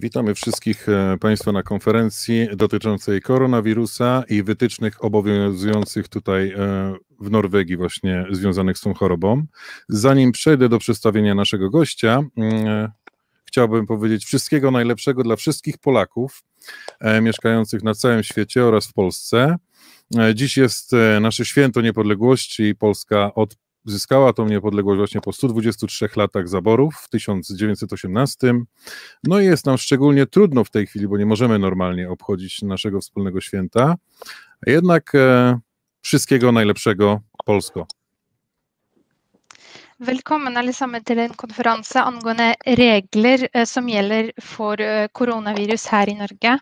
Witamy wszystkich e, Państwa na konferencji dotyczącej koronawirusa i wytycznych obowiązujących tutaj e, w Norwegii, właśnie związanych z tą chorobą. Zanim przejdę do przedstawienia naszego gościa, mm, chciałbym powiedzieć wszystkiego najlepszego dla wszystkich Polaków mieszkających na całym świecie oraz w Polsce. Dziś jest nasze święto niepodległości. Polska od Zyskała tą niepodległość właśnie po 123 latach zaborów w 1918. No i jest nam szczególnie trudno w tej chwili, bo nie możemy normalnie obchodzić naszego wspólnego święta. Jednak e, wszystkiego najlepszego Polsko. Velkommen alle sammen til en konferanse angående regler eh, som gjelder for eh, koronavirus her i Norge.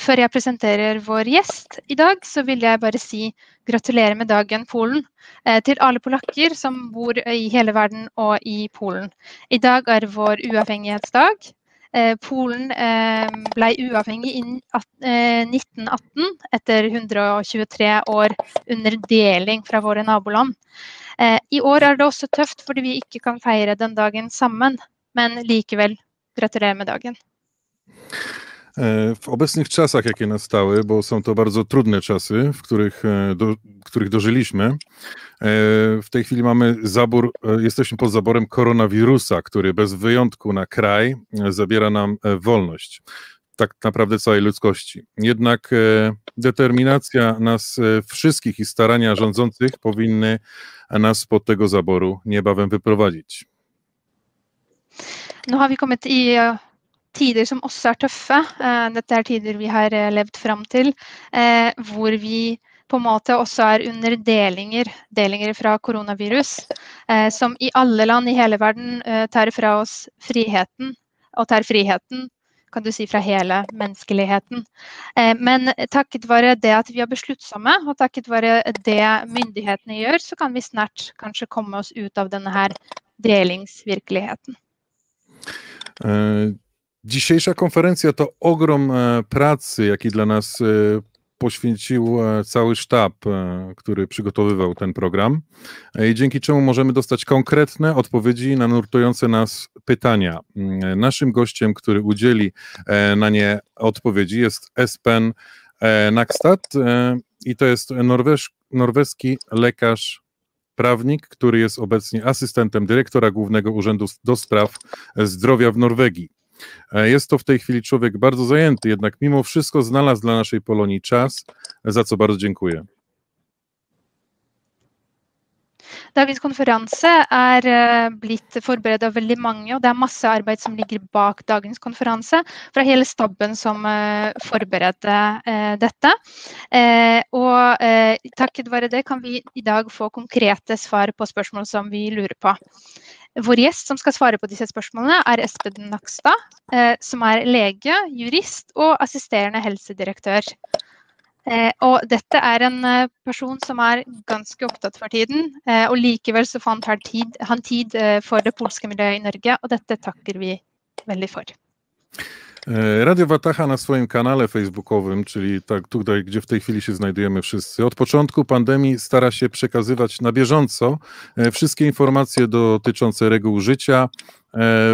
Før jeg presenterer vår gjest i dag, så vil jeg bare si gratulerer med dagen Polen eh, til alle polakker som bor i hele verden og i Polen. I dag er vår uavhengighetsdag. Polen ble uavhengig i 1918 etter 123 år under deling fra våre naboland. Eh, I år er det også tøft fordi vi ikke kan feire den dagen sammen, men likevel gratulerer med dagen. E, w obecnych czasach, jakie nastały, bo są to bardzo trudne czasy, w których, e, do, których dożyliśmy, e, w tej chwili mamy zabór, jesteśmy pod zaborem koronawirusa, który bez wyjątku na kraj zabiera nam wolność tak naprawdę całej ludzkości. Jednak e, determinacja nas e, wszystkich i starania rządzących powinny nas spod tego zaboru niebawem wyprowadzić. Nu har vi kommet i uh, tider som også er tøffe. Dette er tider vi har levd fram til, hvor vi på en måte også er under delinger, delinger fra koronavirus, som i alle land i hele verden tar fra oss friheten, og tar friheten kan du si, fra hele menneskeligheten. Eh, men takket være det at vi er besluttsomme, og takket være det myndighetene gjør, så kan vi snart kanskje komme oss ut av denne her delingsvirkeligheten. E, dzisiejsza konferencja to ogrom e, pracy, jaki dla nas poświęcił e, cały sztab, e, który przygotowywał ten program, e, i dzięki czemu możemy dostać konkretne odpowiedzi na nurtujące nas pytania. Mm, naszym gościem, który udzieli na nie odpowiedzi, jest Espen Nakstad i to jest norweski lekarz prawnik, który jest obecnie asystentem dyrektora Głównego Urzędu do Spraw Zdrowia w Norwegii. E, jest to w tej chwili człowiek bardzo zajęty, jednak mimo wszystko znalazł dla naszej Polonii czas, za co bardzo dziękuję. Dagens konferanse er eh, blitt forberedt av veldig mange, og det er masse arbeid som ligger bak dagens konferanse fra hele staben som forbereder forberedte eh, dette. Og takket være det kan vi i dag få konkrete svar på spørsmål som vi lurer på. Vår gjest som skal svare på disse spørsmålene, er Espen Nakstad, som er lege, jurist og assisterende helsedirektør. Eh, og dette er en eh, person som er ganske opptatt for tiden. Eh, og likevel så fant han tid, han tid for det polske miljøet i Norge, og dette takker vi veldig for. Radio Wataha na swoim kanale facebookowym, czyli tak tutaj, gdzie w tej chwili się znajdujemy wszyscy, od początku pandemii stara się przekazywać na bieżąco wszystkie informacje dotyczące reguł życia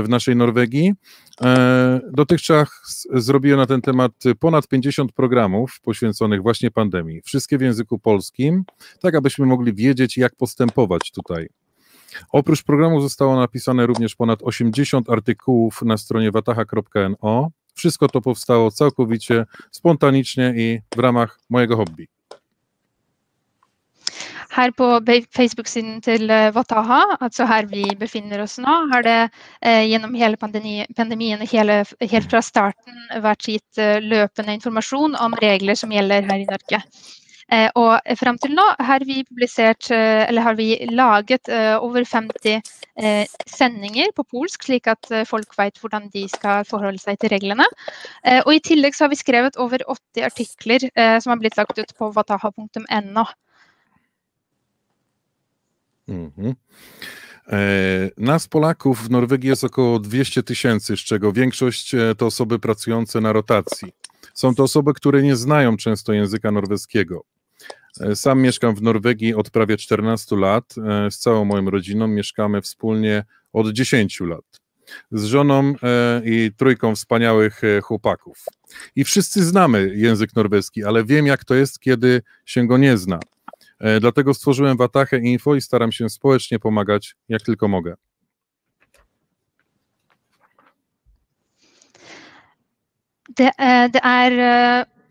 w naszej Norwegii E, dotychczas zrobiłem na ten temat ponad 50 programów poświęconych właśnie pandemii. Wszystkie w języku polskim, tak abyśmy mogli wiedzieć, jak postępować tutaj. Oprócz programu zostało napisane również ponad 80 artykułów na stronie wataha.no. Wszystko to powstało całkowicie spontanicznie i w ramach mojego hobby. Her på Facebook-siden til eh, Wataha, altså her vi befinner oss nå, har det eh, gjennom hele pandemi, pandemien hele, helt fra starten vært gitt eh, løpende informasjon om regler som gjelder her i Norge. Eh, og frem til nå har vi eh, har vi laget eh, over 50 sendinger på polsk, slik at folk vet hvordan de skal forholde seg til reglene. og i tillegg har vi skrevet over 80 artikler som har blitt lagt ut på wataha.no. Mhm. E, nas, Polaków, w Norwegii jest około 200 tysięcy, z czego większość e, to osoby pracujące na rotacji. Są to osoby, które nie znają często języka norweskiego. E, sam mieszkam w Norwegii od prawie 14 lat. Z całą moją rodziną mieszkamy wspólnie od 10 lat. z żoną i trójką wspaniałych chłopaków. I wszyscy znamy język norweski, ale wiem, jak to jest, kiedy się go nie zna. Dlatego stworzyłem Watachę Info i staram się społecznie pomagać, jak tylko mogę.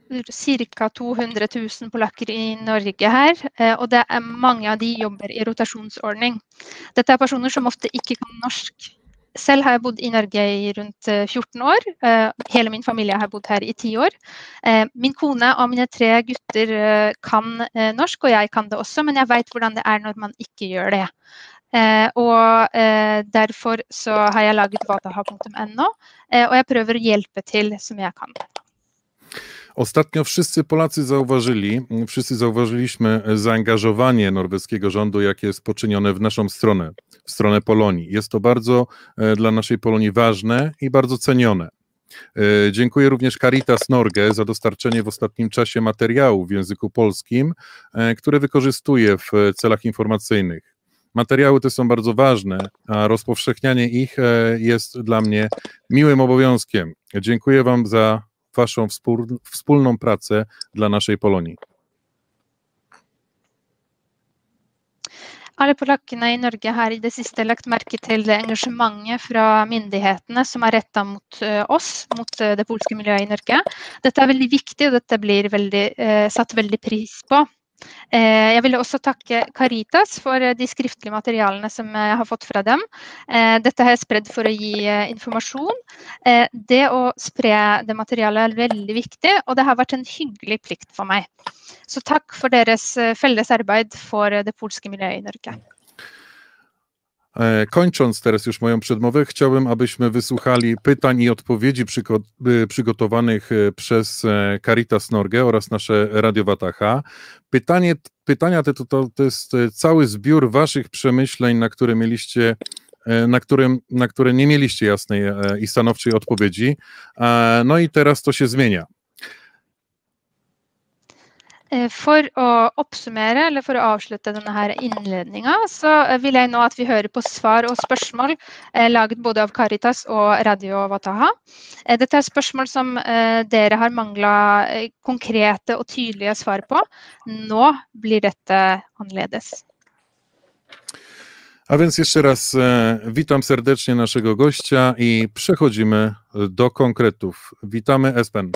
Ca. 200 000 polakker i Norge her, og det er mange av de jobber i rotasjonsordning. Dette er personer som ofte ikke kan norsk. Selv har jeg bodd i Norge i rundt 14 år. Hele min familie har bodd her i 10 år. Min kone og mine tre gutter kan norsk, og jeg kan det også, men jeg vet hvordan det er når man ikke gjør det. Og derfor så har jeg laget vataha.no, og jeg prøver å hjelpe til som jeg kan. Ostatnio wszyscy Polacy zauważyli, wszyscy zauważyliśmy zaangażowanie norweskiego rządu, jakie jest poczynione w naszą stronę, w stronę Polonii. Jest to bardzo dla naszej Polonii ważne i bardzo cenione. Dziękuję również Caritas Norge za dostarczenie w ostatnim czasie materiałów w języku polskim, które wykorzystuje w celach informacyjnych. Materiały te są bardzo ważne, a rozpowszechnianie ich jest dla mnie miłym obowiązkiem. Dziękuję Wam za Waszą wspólną pracę dla naszej Polonii. Alle polakkene i Norge har i det siste lagt merke til engasjementet fra myndighetene som er retta mot oss, mot det polske miljøet i Norge. Dette er veldig viktig, og dette blir veldig, satt veldig pris på. Jeg vil også takke Caritas for de skriftlige materialene som jeg har fått fra dem. Dette har jeg spredd for å gi informasjon. Det å spre det materialet er veldig viktig, og det har vært en hyggelig plikt for meg. Så takk for deres felles arbeid for det polske miljøet i Norge. Kończąc teraz już moją przedmowę, chciałbym, abyśmy wysłuchali pytań i odpowiedzi przygotowanych przez Caritas Norge oraz nasze Radio Wataha. Pytanie, pytania te to, to, to jest cały zbiór waszych przemyśleń, na które mieliście na, którym, na które nie mieliście jasnej i stanowczej odpowiedzi. No i teraz to się zmienia. For å oppsummere, eller for å avslutte denne her innledninga, så vil jeg nå at vi hører på svar og spørsmål laget både av Caritas og Radio Wataha. Dette er spørsmål som dere har mangla konkrete og tydelige svar på. Nå blir dette annerledes. A więc jeszcze raz witam serdecznie naszego gościa i przechodzimy do konkretów. Witamy Espen.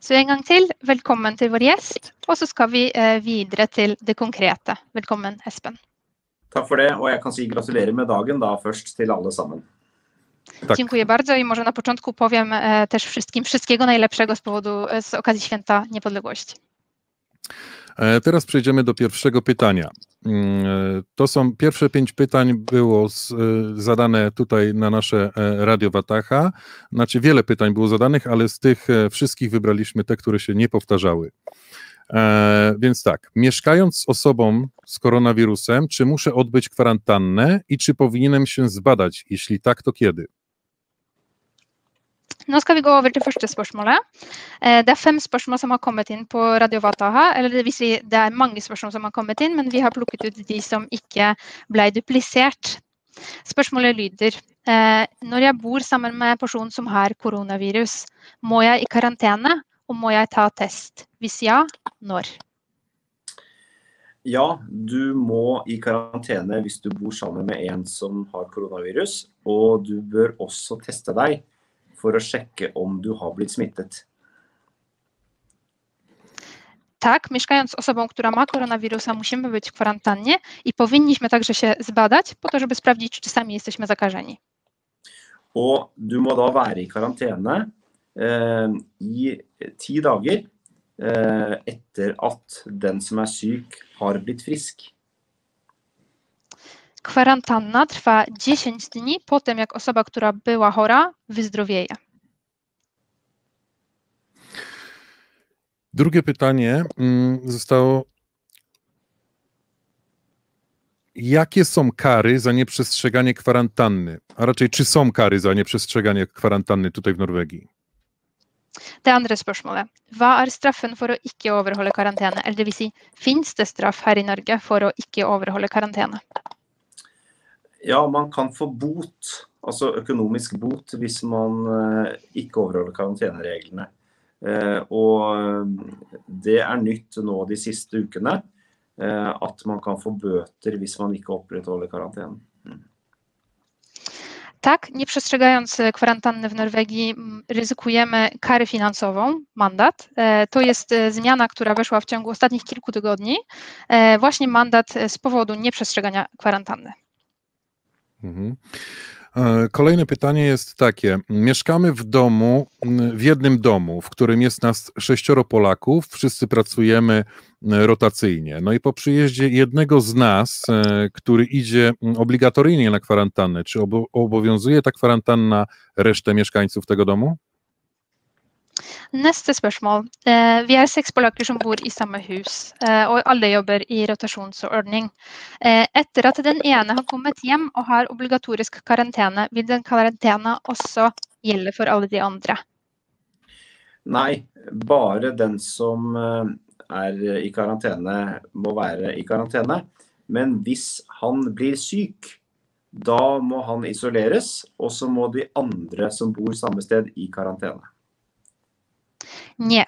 Så en gang til, velkommen til vår gjest, og så skal vi videre til det konkrete. Velkommen, Espen. Takk for det, og jeg kan si gratulerer med dagen da først til alle sammen. Tak. Dziękuję bardzo i może na początku powiem też wszystkim wszystkiego najlepszego z powodu, z okazji Święta Niepodległości. Teraz przejdziemy do pierwszego pytania. To są pierwsze pięć pytań było z, zadane tutaj na nasze Radio Wataha. Znaczy wiele pytań było zadanych, ale z tych wszystkich wybraliśmy te, które się nie powtarzały. E, więc tak, mieszkając z osobą z koronawirusem, czy muszę odbyć kwarantannę i czy powinienem się zbadać? Jeśli tak, to kiedy? Nå skal vi gå over til første spørsmålet. Det er fem spørsmål som har kommet inn på Radio Vataha. Eller det vil si, det er mange spørsmål som har kommet inn, men vi har plukket ut de som ikke ble duplisert. Spørsmålet lyder Når jeg bor sammen med en person som har koronavirus, må jeg i karantene, og må jeg ta test? Hvis ja, når? Ja, du må i karantene hvis du bor sammen med en som har koronavirus, og du bør også teste deg for å sjekke om du har blitt smittet. Tak, mieszkając z osobą, która ma koronawirusa, musimy być w kwarantannie i powinniśmy także się zbadać po to, żeby sprawdzić, czy sami jesteśmy zakażeni. Og du må da være i karantene eh, i ti dager eh, etter at den som er syk, har blitt frisk. Kwarantanna trwa 10 dni po tym, jak osoba, która była chora, wyzdrowieje. Drugie pytanie zostało. Jakie są kary za nieprzestrzeganie kwarantanny? A raczej, czy są kary za nieprzestrzeganie kwarantanny tutaj w Norwegii? Det andre spørsmålet. Hva er straffen for å ikke overholde karantene? Eller det vil si, fins det straff her i Norge for å ikke overholde karantene? Ja, man kan få bot altså økonomisk bot hvis man eh, ikke overholder karantenereglene. Eh, og det er nytt nå de siste ukene at man kan få bøter hvis man ikke opprettholder karantenen. Tak, nie przestrzegając kwarantanny w Norwegii, ryzykujemy karę finansową, mandat. To jest zmiana, która weszła w ciągu ostatnich kilku tygodni. Właśnie mandat z powodu nieprzestrzegania kwarantanny. Mhm. E, kolejne pytanie jest takie. Mieszkamy w domu, w jednym domu, w którym jest nas sześcioro Polaków, wszyscy pracujemy rotacyjnie. No i po przyjeździe jednego z nas, e, który idzie obligatoryjnie na kwarantannę, czy obowiązuje ta kwarantanna resztę mieszkańców tego domu? Neste spørsmål. Eh, vi er seks polakker som bor i samme hus, eh, og alle jobber i rotasjonsordning. Eh, etter at den ene har kommet hjem og har obligatorisk karantene, vil den karantena også gjelde for alle de andre? Nei, bare den som er i karantene, må være i karantene. Men hvis han blir syk, da må han isoleres, og så må de andre som bor samme sted, i karantene. Nie.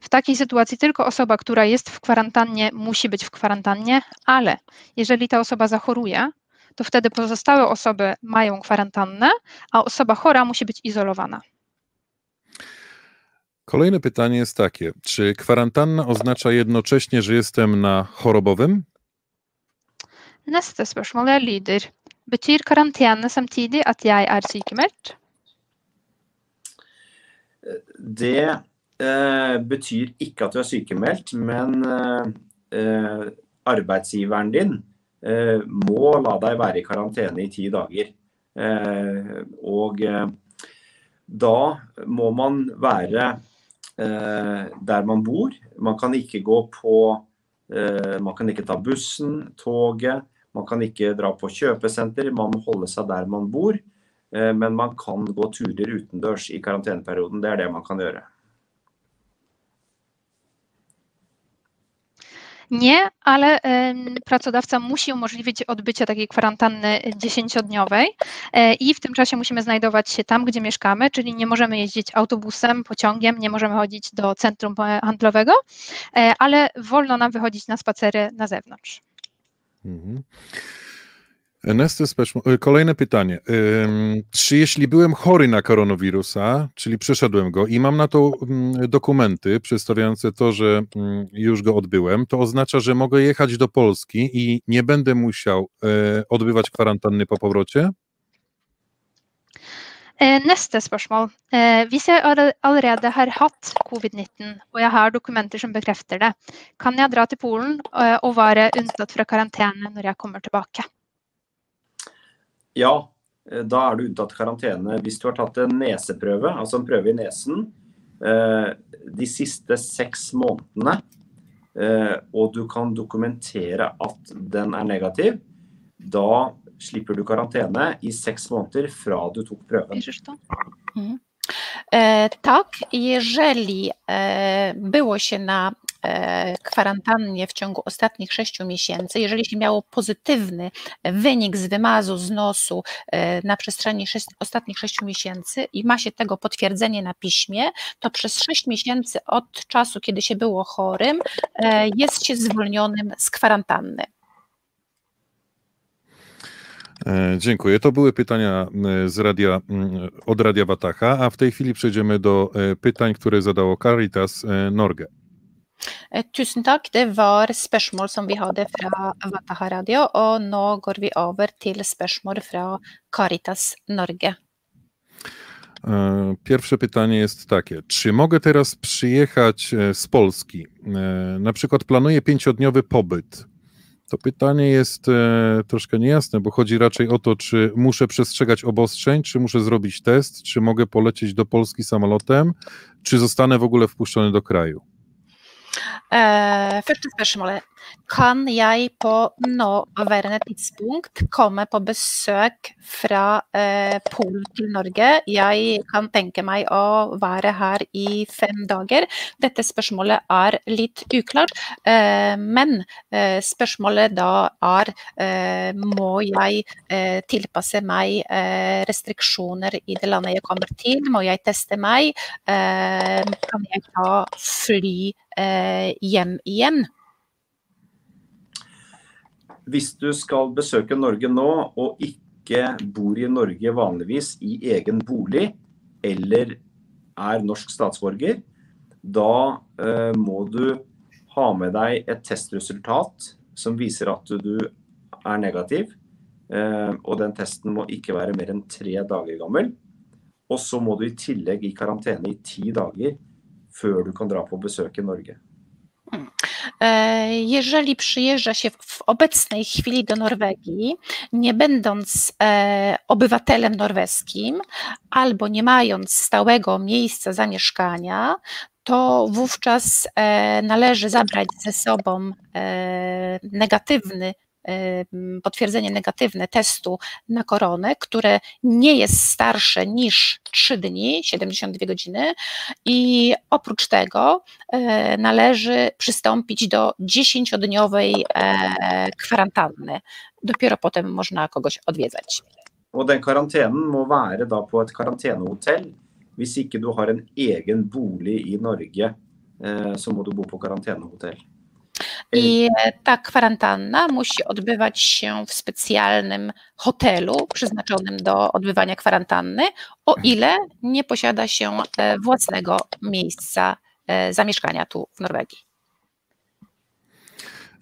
W takiej sytuacji tylko osoba, która jest w kwarantannie, musi być w kwarantannie, ale jeżeli ta osoba zachoruje, to wtedy pozostałe osoby mają kwarantannę, a osoba chora musi być izolowana. Kolejne pytanie jest takie: czy kwarantanna oznacza jednocześnie, że jestem na chorobowym? Neste spørsmål lyder Betyr karantene samtidig at jeg er sykemeldt? Det eh, betyr ikke at du er sykemeldt, men eh, arbeidsgiveren din eh, må la deg være i karantene i ti dager. Eh, og eh, da må man være eh, der man bor. Man kan ikke gå på Man kan ikke ta bussen, toget. Man kan ikke dra på kjøpesenter. Man må holde seg der man bor. Men man kan gå turer utendørs i karanteneperioden. Det er det man kan gjøre. Nie, ale pracodawca musi umożliwić odbycie takiej kwarantanny dziesięciodniowej e, i w tym czasie musimy znajdować się tam, gdzie mieszkamy, czyli nie możemy jeździć autobusem, pociągiem, nie możemy chodzić do centrum handlowego, e, ale wolno nam wychodzić na spacery na zewnątrz. Mhm. Y, kolejne pytanie. Czy jeśli byłem chory na koronawirusa, czyli przeszedłem go i mam na to mm, dokumenty przedstawiające to, że mm, już go odbyłem, to oznacza, że mogę jechać do Polski i nie będę musiał e, odbywać kwarantanny po powrocie? E, neste spørsmål. E, hvis jeg allerede har hatt covid-19 og jeg har dokumenter som bekrefter det, kan jeg dra til Polen og være unntatt fra karantene når jeg kommer tilbake? Ja, eh, da er du unntatt karantene hvis du har tatt en neseprøve, altså en prøve i nesen, eh, de siste seks månedene, eh, og du kan dokumentere at den er negativ, da slipper du karantene i seks måneder fra du tok prøven. Mhm. Tak, jeżeli było się na kwarantannie w ciągu ostatnich sześciu miesięcy, jeżeli się miało pozytywny wynik z wymazu z nosu e, na przestrzeni ostatnich sześciu miesięcy i ma się tego potwierdzenie na piśmie, to przez sześć miesięcy od czasu, kiedy się było chorym, e, jest się zwolnionym z kwarantanny. Dziękuję. To były pytania z radia, od Radia Watacha, a w tej chwili przejdziemy do pytań, które zadało Caritas Norge. Eh, tusen takk. Det var spørsmål som vi hadde fra Vataha Radio, og nå går vi over til spørsmål fra Caritas Norge. E, pierwsze pytanie jest takie. Czy mogę teraz przyjechać e, z Polski? E, na przykład planuję pięciodniowy pobyt. To pytanie jest troszkę niejasne, bo chodzi raczej o to, czy muszę przestrzegać obostrzeń, czy muszę zrobić test, czy mogę polecieć do Polski samolotem, czy zostanę w ogóle wpuszczony do kraju. Uh, første spørsmålet. kan jeg på nåværende tidspunkt komme på besøk fra uh, Polen til Norge? Jeg kan tenke meg å være her i fem dager. Dette spørsmålet er litt uklart, uh, men spørsmålet da er må jeg tilpasse meg restriksjoner i det landet jeg kommer til? Må jeg teste meg? kan jeg ta fly hjem igjen? Hvis du skal besøke Norge nå og ikke bor i Norge vanligvis i egen bolig, eller er norsk statsborger, da eh, må du ha med deg et testresultat som viser at du er negativ. Eh, og den testen må ikke være mer enn tre dager gammel. Og så må du i tillegg i karantene i ti dager før du kan dra på besøk i Norge. E, jeżeli przyjeżdża się w obecnej chwili do Norwegii, nie będąc e, obywatelem norweskim albo nie mając stałego miejsca zamieszkania, to wówczas e, należy zabrać ze sobą negatywny potwierdzenie negatywne testu na koronę, które nie jest starsze niż 3 dni, 72 godziny i oprócz tego e, należy przystąpić do 10-dniowej e, kwarantanny. Dopiero potem można kogoś odwiedzać. Og den karantenen må være da på et karantenehotell. Hvis ikke du har en egen bolig i Norge, eh, så må du bo på. I ta kwarantanna musi odbywać się w specjalnym hotelu przeznaczonym do odbywania kwarantanny, o ile nie posiada się e, własnego miejsca e, zamieszkania tu w Norwegii.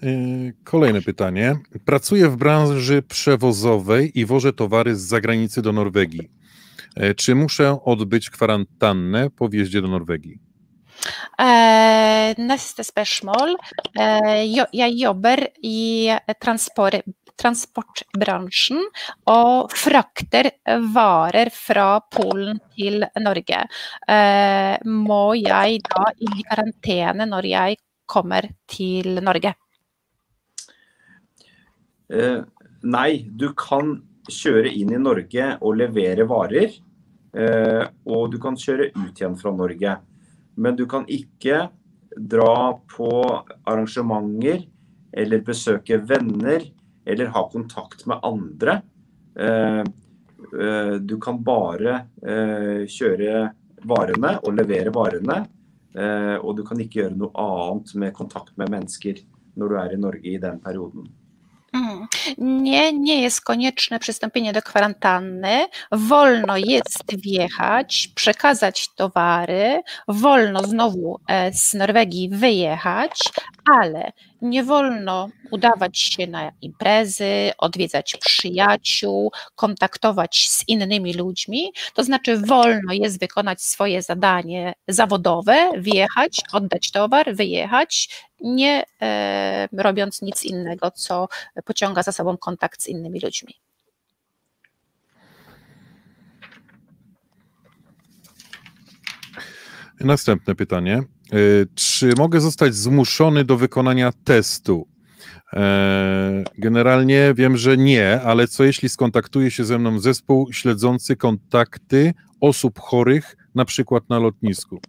E, kolejne pytanie. Pracuję w branży przewozowej i wożę towary z zagranicy do Norwegii. Czy muszę odbyć kwarantannę po wjeździe do Norwegii? Eh, neste spørsmål. Eh, jeg jobber i transport, transportbransjen og frakter varer fra Polen til Norge. Eh, må jeg da i karantene når jeg kommer til Norge? Nei, du kan kjøre inn i Norge og levere varer. Og du kan kjøre ut igjen fra Norge. Men du kan ikke dra på arrangementer eller besøke venner eller ha kontakt med andre. Eh, eh, du kan bare eh, kjøre varene og levere varene. Og du kan ikke gjøre noe annet med kontakt med mennesker når du er i Norge i den perioden. Mm. Nie, nie jest konieczne przystąpienie do kwarantanny. Wolno jest wjechać, przekazać towary, wolno znowu e, z Norwegii wyjechać, ale nie wolno udawać się na imprezy, odwiedzać przyjaciół, kontaktować z innymi ludźmi. To znaczy, wolno jest wykonać swoje zadanie zawodowe, wjechać, oddać towar, wyjechać, nie e, robiąc nic innego, co pociąga za sobą kontakt z innymi ludźmi. Następne pytanie. E, czy mogę zostać zmuszony do wykonania testu? E, generalnie wiem, że nie, ale co jeśli skontaktuje się ze mną zespół śledzący kontakty osób chorych, na przykład na lotnisku?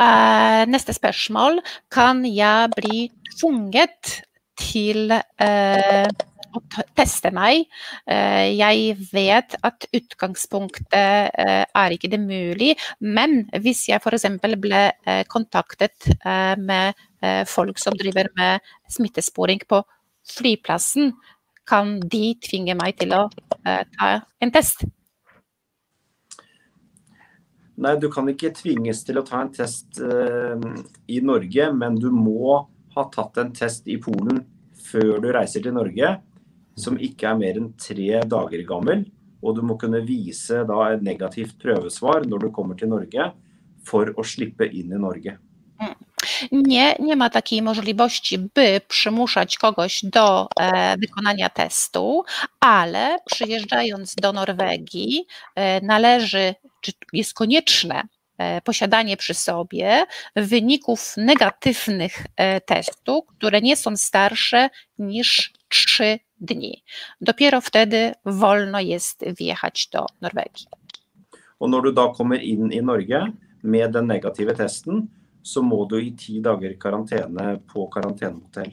Uh, neste spørsmål. Kan jeg bli tvunget til uh, å teste meg. Uh, jeg vet at utgangspunktet eh, er ikke det mulig, men hvis jeg f.eks. ble eh, kontaktet med folk som driver med smittesporing på flyplassen, kan de tvinge meg til å ta en test? Nei, du kan ikke tvinges til å ta en test uh, i Norge, men du må ha tatt en test i Polen før du reiser til Norge som ikke er mer enn tre dager gammel. Og du må kunne vise da et negativt prøvesvar når du kommer til Norge, for å slippe inn i Norge. Mm. Nie, nie ma takiej możliwości, by przymuszać kogoś do e, wykonania testu, ale przyjeżdżając do Norwegii, e, należy, czy jest konieczne posiadanie przy sobie wyników negatywnych testu, które nie są starsze niż 3 dni. Dopiero wtedy wolno jest wjechać do Norwegii. Og når du da kommer inn i Norge med den negative testen, så må du i ti dager karantene på karantenehotell.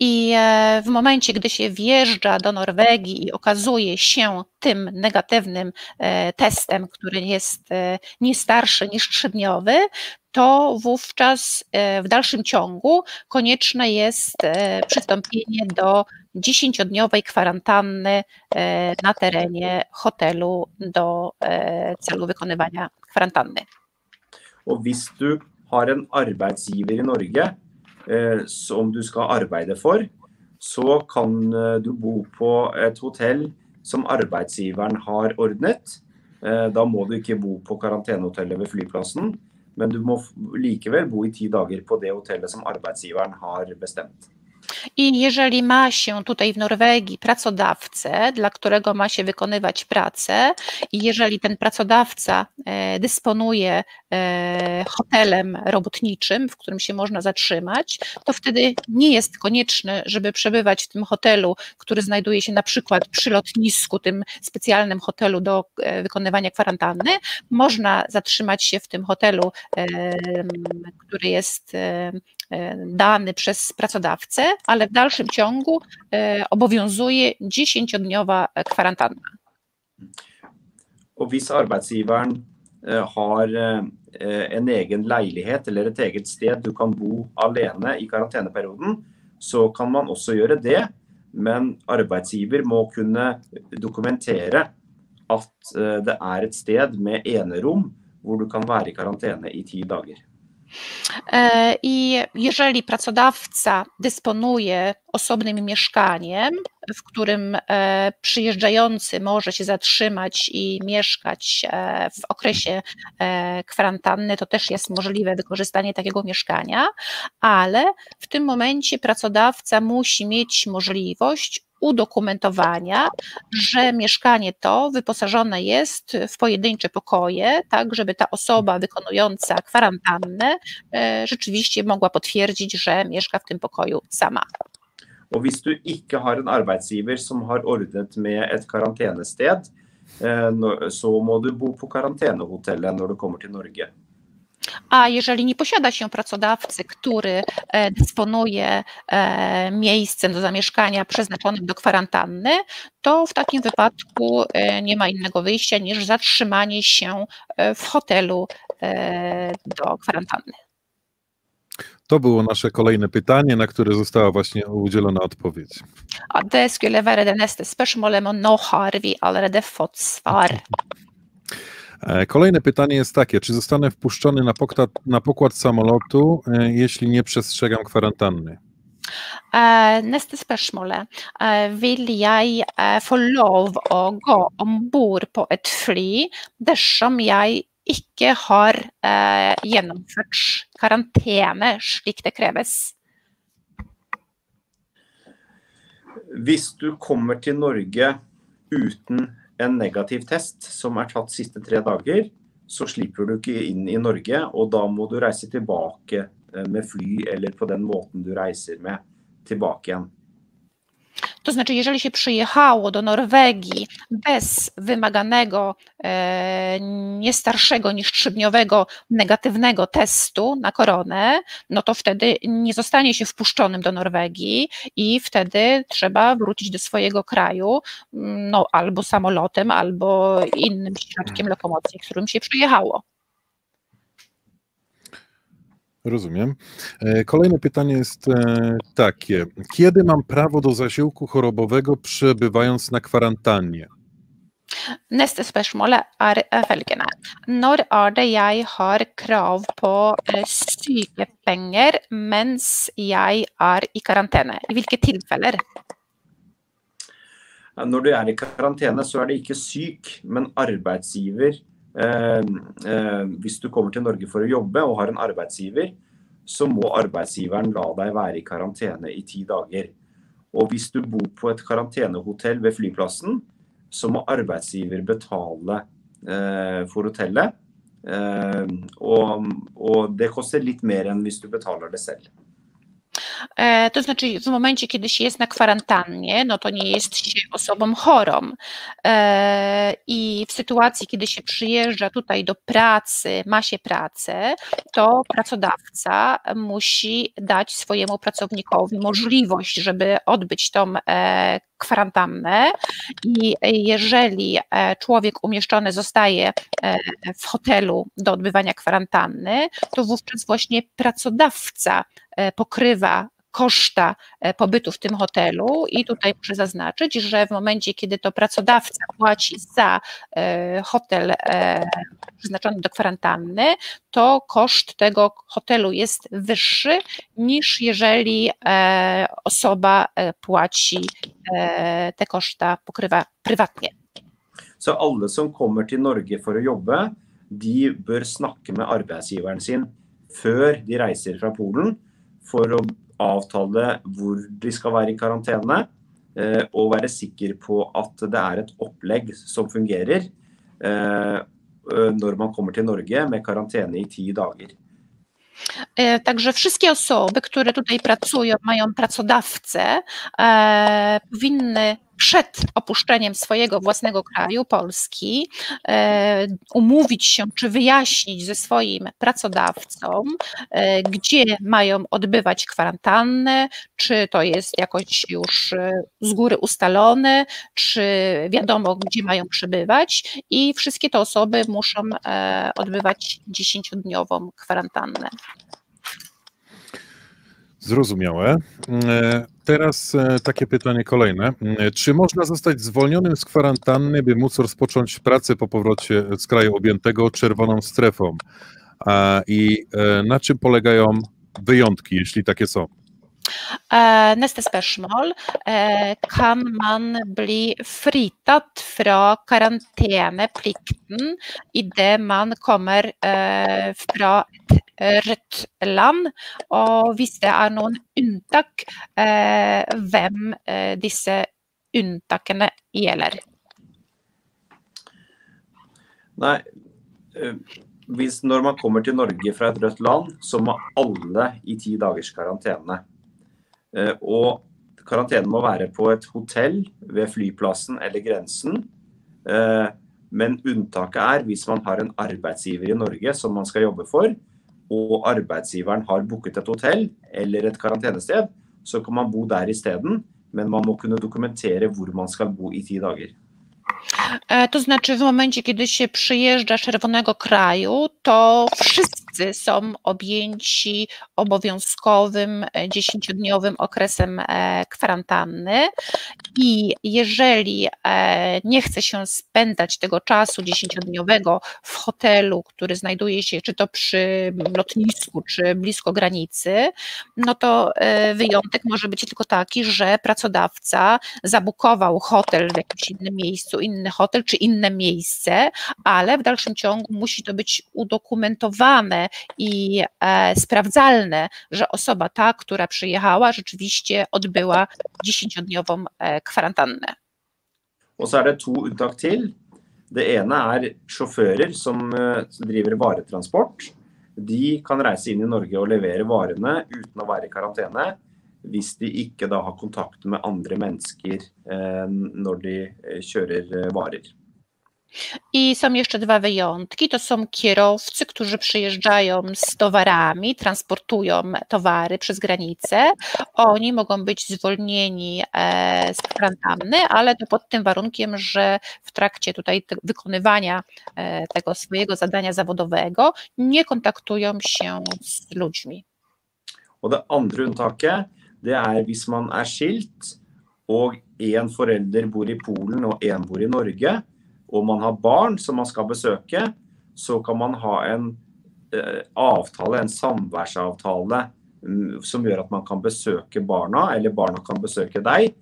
I e, w momencie, gdy się wjeżdża do Norwegii i okazuje się tym negatywnym e, testem, który jest e, nie starszy niż trzydniowy, to wówczas w dalszym ciągu konieczne jest przystąpienie do dziesięciodniowej kwarantanny na terenie hotelu do celu wykonywania kwarantanny. Og hvis du har en arbeidsgiver som du skal arbeide for, så kan eh, du bo på et hotell som arbeidsgiveren har ordnet. Eh, da må du ikke bo på karantenehotellet ved flyplassen, men du må likevel bo i ti dager på det hotellet som arbeidsgiveren har bestemt. I jeżeli ma się tutaj w Norwegii pracodawcę, dla którego ma się wykonywać pracę, i jeżeli ten pracodawca e, dysponuje e, hotelem robotniczym, w którym się można zatrzymać, to wtedy nie jest konieczne, żeby przebywać w tym hotelu, który znajduje się na przykład przy lotnisku, tym specjalnym hotelu do e, wykonywania kwarantanny. Można zatrzymać się w tym hotelu, który jest dany przez pracodawcę, ale w dalszym ciągu e, obowiązuje 10-dniowa kwarantanna. Og hvis arbeidsgiveren e, har e, en egen leilighet eller et eget sted du kan bo alene i karanteneperioden, så kan man også gjøre det. Men arbeidsgiver må kunne dokumentere at det er et sted med enerom hvor du kan være i karantene i ti dager. E, I jeżeli pracodawca dysponuje osobnym mieszkaniem, w którym e, przyjeżdżający może się zatrzymać i mieszkać e, w okresie kwarantanny, to też jest możliwe wykorzystanie takiego mieszkania, ale w tym momencie pracodawca musi mieć możliwość udokumentowania, że mieszkanie to wyposażone jest w pojedyncze pokoje, tak żeby ta osoba wykonująca kwarantannę e, rzeczywiście mogła potwierdzić, że mieszka w tym pokoju sama. Og hvis du ikke har en arbeidsgiver som har ordnet med et karantenested, eh, så må du bo på karantenehotellet når du kommer til Norge. A jeżeli nie posiada się pracodawcy, który e, dysponuje e, miejscem do zamieszkania przeznaczonym do kwarantanny, to w takim wypadku e, nie ma innego wyjścia niż zatrzymanie się w hotelu do kwarantanny. To było nasze kolejne pytanie, na które została właśnie udzielona odpowiedź. Ja, det skulle være det neste spørsmålet, men nå har vi allerede fått svar. E, kolejne pytanie jest takie, czy zostanę wpuszczony na pokład, na pokład samolotu, e, jeśli nie przestrzegam kwarantanny? Uh, neste spørsmål. er, vil jeg få lov å gå om bord på et fly dersom jeg ikke har gjennomført karantene slik det kreves? Hvis du kommer til Norge uten en negativ test som er tatt siste tre dager, så slipper du ikke inn i Norge. Og da må du reise tilbake eh, med fly eller på den måten du reiser med, tilbake igjen. To znaczy, jeżeli się przyjechało do Norwegii bez wymaganego, e, nie starszego niż trzydniowego negatywnego testu na koronę, no to wtedy nie zostanie się wpuszczonym do Norwegii i wtedy trzeba wrócić do swojego kraju no, albo samolotem, albo innym środkiem lokomocji, którym się przyjechało. Rozumiem. E, kolejne pytanie jest e, takie. Kiedy mam prawo do zasiłku chorobowego przebywając na kwarantannie? Neste spørsmål er følgende. Når er det jeg har krav på eh, sykepenger mens jeg er i karantene? I hvilke tilfeller? Når du er i karantene, så er det ikke syk, men arbeidsgiver hvis du kommer til Norge for å jobbe og har en arbeidsgiver, så må arbeidsgiveren la deg være i karantene i ti dager. Og hvis du bor på et karantenehotell ved flyplassen, så må arbeidsgiver betale eh, for hotellet. Og, og det koster litt mer enn hvis du betaler det selv. E, to znaczy, w momencie, kiedy się jest na kwarantannie, no to nie jest się osobą chorą. E, I w sytuacji, kiedy się przyjeżdża tutaj do pracy, ma się pracę, to pracodawca musi dać swojemu pracownikowi możliwość, żeby odbyć tą e, kwarantannę i jeżeli człowiek umieszczony zostaje w hotelu do odbywania kwarantanny, to wówczas właśnie pracodawca pokrywa koszta e, pobytu w tym hotelu i tutaj muszę zaznaczyć, że w momencie, kiedy to pracodawca płaci za e, hotel e, przeznaczony do kwarantanny, to koszt tego hotelu jest wyższy niż jeżeli osoba płaci te koszta, pokrywa prywatnie. Så alle som kommer til Norge for å jobbe, de bør snakke med arbeidsgiveren sin før de reiser fra Polen for å avtale hvor de skal være i karantene, eh, og være sikker på at det er et opplegg som fungerer eh, når man kommer til Norge med karantene i ti dager. E, także wszystkie osoby, które tutaj pracują, mają pracodawcę, e, powinny przed opuszczeniem swojego własnego kraju, Polski, e, umówić się czy wyjaśnić ze swoim pracodawcą, e, gdzie mają odbywać kwarantannę, czy to jest jakoś już e, z góry ustalone, czy wiadomo, gdzie mają przebywać, i wszystkie te osoby muszą odbywać dziesięciodniową kwarantannę. Zrozumiałe. E, teraz e, takie pytanie kolejne. E, czy można zostać zwolnionym z kwarantanny, by móc rozpocząć pracę po powrocie z kraju objętego czerwoną strefą? I na czym polegają wyjątki, jeśli takie są? Neste spørsmål. Kan man bli fritatt fra karanteneplikten idet man kommer fra et rødt land. Og hvis det er noen unntak, eh, hvem eh, disse unntakene gjelder. Nei, eh, hvis når man kommer til Norge fra et rødt land, så må alle i ti dagers karantene. Og karantenen må være på et hotell ved flyplassen eller grensen. Men unntaket er hvis man har en arbeidsgiver i Norge som man skal jobbe for, og arbeidsgiveren har booket et hotell eller et karantenested, så kan man bo der isteden, men man må kunne dokumentere hvor man skal bo i ti dager. E, to znaczy, w momencie, kiedy się przyjeżdża czerwonego kraju, to wszyscy są objęci obowiązkowym e, dziesięciodniowym okresem e, kwarantanny. I jeżeli nie chce się spędzać tego czasu dziesięciodniowego w hotelu, który znajduje się czy to przy lotnisku, czy blisko granicy, no to wyjątek może być tylko taki, że pracodawca zabukował hotel w jakimś innym miejscu, inny hotel czy inne miejsce, ale w dalszym ciągu musi to być udokumentowane i e, sprawdzalne, że osoba ta, która przyjechała, rzeczywiście odbyła dziesięciodniową e, kwarantannę. Og så er det to unntak til. Det ene er sjåfører som eh, driver varetransport. De kan reise inn i Norge og levere varene uten å være i karantene hvis de ikke da har kontakt med andre mennesker når de kjører varer. I są jeszcze dwa wyjątki. To są kierowcy, którzy przyjeżdżają z towarami, transportują towary przez granicę. Oni mogą być zwolnieni z kwarantanny, ale to pod tym warunkiem, że w trakcie tutaj wykonywania tego swojego zadania zawodowego nie kontaktują się z ludźmi. Og det andre unntaket det er hvis man er skilt, og én forelder bor i Polen og én bor i Norge, og man har barn som man skal besøke, så kan man ha en eh, avtale, en samværsavtale, mm, som gjør at man kan besøke barna, eller barna kan besøke deg,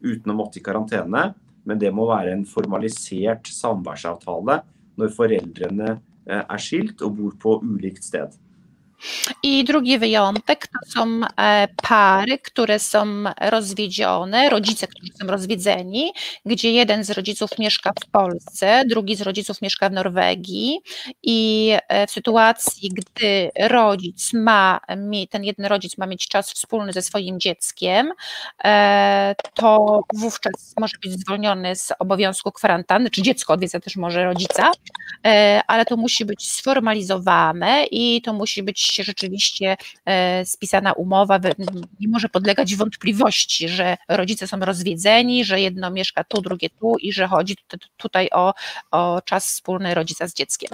uten å måtte i karantene. Men det må være en formalisert samværsavtale når foreldrene eh, er skilt og bor på ulikt sted. I drugi wyjątek to są e, pary, które są rozwiedzione, rodzice, którzy są rozwiedzeni, gdzie jeden z rodziców mieszka w Polsce, drugi z rodziców mieszka w Norwegii. I e, w sytuacji, gdy rodzic ma, ten jeden rodzic ma mieć czas wspólny ze swoim dzieckiem, e, to wówczas może być zwolniony z obowiązku kwarantanny, czy dziecko odwiedza też może rodzica, ale to musi być sformalizowane i to musi być rzeczywiście e, spisana umowa, nie może podlegać wątpliwości, że rodzice są rozwiedzeni, że jedno mieszka tu, drugie tu i że chodzi tutaj o, o czas wspólny rodzica z dzieckiem.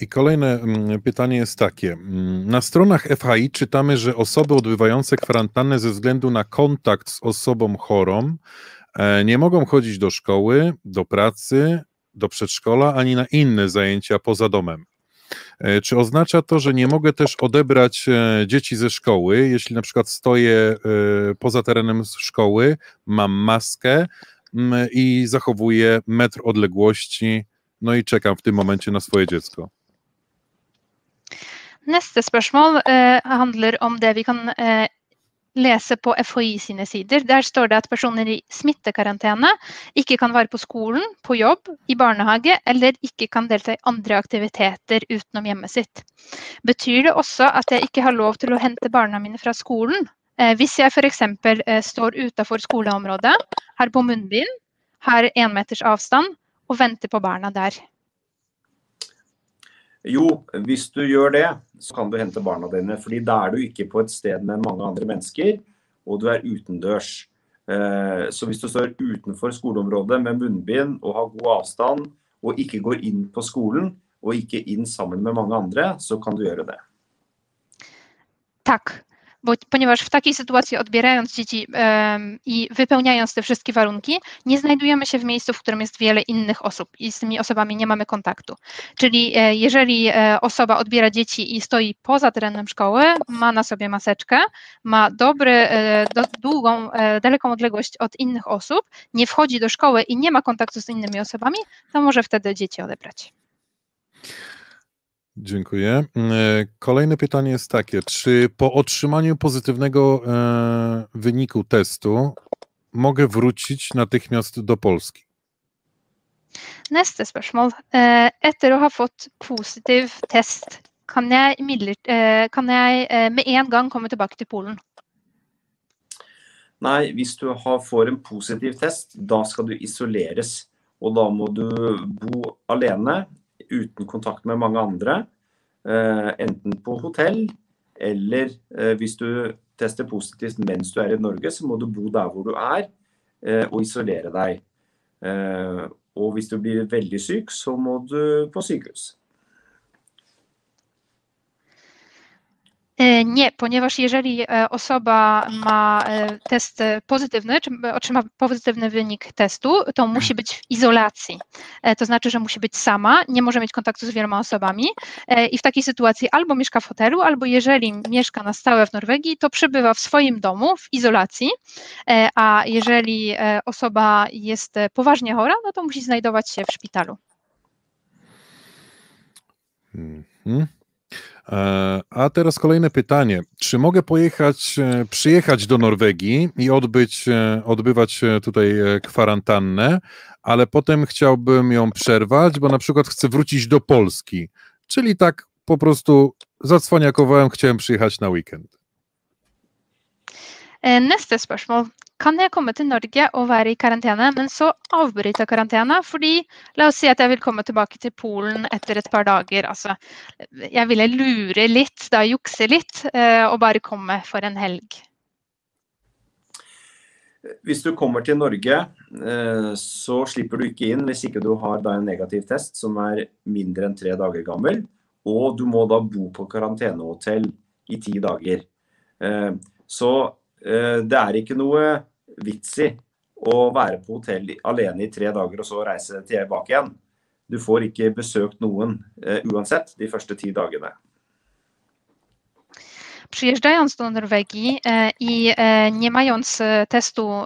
I kolejne mm, pytanie jest takie. Mm, na stronach FHI czytamy, że osoby odbywające kwarantannę ze względu na kontakt z osobą chorą e, nie mogą chodzić do szkoły, do pracy, do przedszkola, ani na inne zajęcia poza domem. E, czy oznacza to, że nie mogę też odebrać e, dzieci ze szkoły, jeśli na przykład stoję e, poza terenem szkoły, mam maskę mm, i zachowuję metr odległości, no i czekam w tym momencie na swoje dziecko? Neste spørsmål eh, handler om det vi kan eh, lese på FHI sine sider. Der står det at personer i smittekarantene ikke kan være på skolen, på jobb, i barnehage eller ikke kan delta i andre aktiviteter utenom hjemmet sitt. Betyr det også at jeg ikke har lov til å hente barna mine fra skolen? Eh, hvis jeg f.eks. Eh, står utenfor skoleområdet, har på munnbind, har én meters avstand og venter på barna der. Jo, hvis du gjør det, så kan du hente barna dine. fordi da er du ikke på et sted med mange andre mennesker, og du er utendørs. Eh, så hvis du står utenfor skoleområdet med munnbind og har god avstand, og ikke går inn på skolen, og ikke inn sammen med mange andre, så kan du gjøre det. Takk bo, ponieważ w takiej sytuacji odbierając dzieci i wypełniając te wszystkie warunki, nie znajdujemy się w miejscu, w którym jest wiele innych osób i z tymi osobami nie mamy kontaktu. Czyli e, jeżeli e, osoba odbiera dzieci i stoi poza terenem szkoły, ma na sobie maseczkę, ma dobry, e, do, długą, daleką odległość od innych osób, nie wchodzi do szkoły i nie ma kontaktu z innymi osobami, to może wtedy dzieci odebrać. Dziękuję. E, kolejne pytanie jest takie: czy po otrzymaniu pozytywnego e, wyniku testu mogę wrócić natychmiast do Polski? Neste spørsmål. E, etter å ha fått positiv test, kan jeg, kan jeg med en gang komme tilbake til Polen? Nei, hvis du har, får en positiv test, da skal du isoleres. Og da må du bo alene uten kontakt med mange andre. Eh, enten på hotell eller eh, hvis du tester positivt mens du er i Norge, så må du bo der hvor du er eh, og isolere deg. Og hvis du blir veldig syk, så må du på sykehus. Nie, ponieważ jeżeli e, osoba ma e, test pozytywny, czy otrzyma pozytywny wynik testu, to musi być w izolacji. To znaczy, że musi być sama, nie może mieć kontaktu z wieloma osobami i w takiej sytuacji albo mieszka w hotelu, albo jeżeli mieszka na stałe w Norwegii, to przebywa w swoim domu w izolacji, a jeżeli osoba jest poważnie chora, no to musi znajdować się w szpitalu. Hmm. E, a teraz kolejne pytanie. Czy mogę pojechać, e, przyjechać do Norwegii i odbyć, e, odbywać tutaj kwarantannę, ale potem chciałbym ją przerwać, bo na przykład chcę wrócić do Polski. Czyli tak po prostu zadzwoniakowałem, chciałem przyjechać na weekend. Neste spørsmål. Kan jeg komme til Norge og være i karantene, men så avbryte karantene? Fordi la oss si at jeg vil komme tilbake til Polen etter et par dager. Altså, jeg ville lure litt, da jukse litt, eh, og bare komme for en helg. Hvis du kommer til Norge, eh, så slipper du ikke inn hvis ikke du har en negativ test som er mindre enn tre dager gammel. Og du må da bo på karantenehotell i ti dager. Eh, så Eh, det er ikke noe vits i å være på hotell alene i tre dager og så reise tilbake igjen. Du får ikke besøkt noen uh, uansett de første ti dagene. Przyjeżdżając do Norwegii i nie mając testu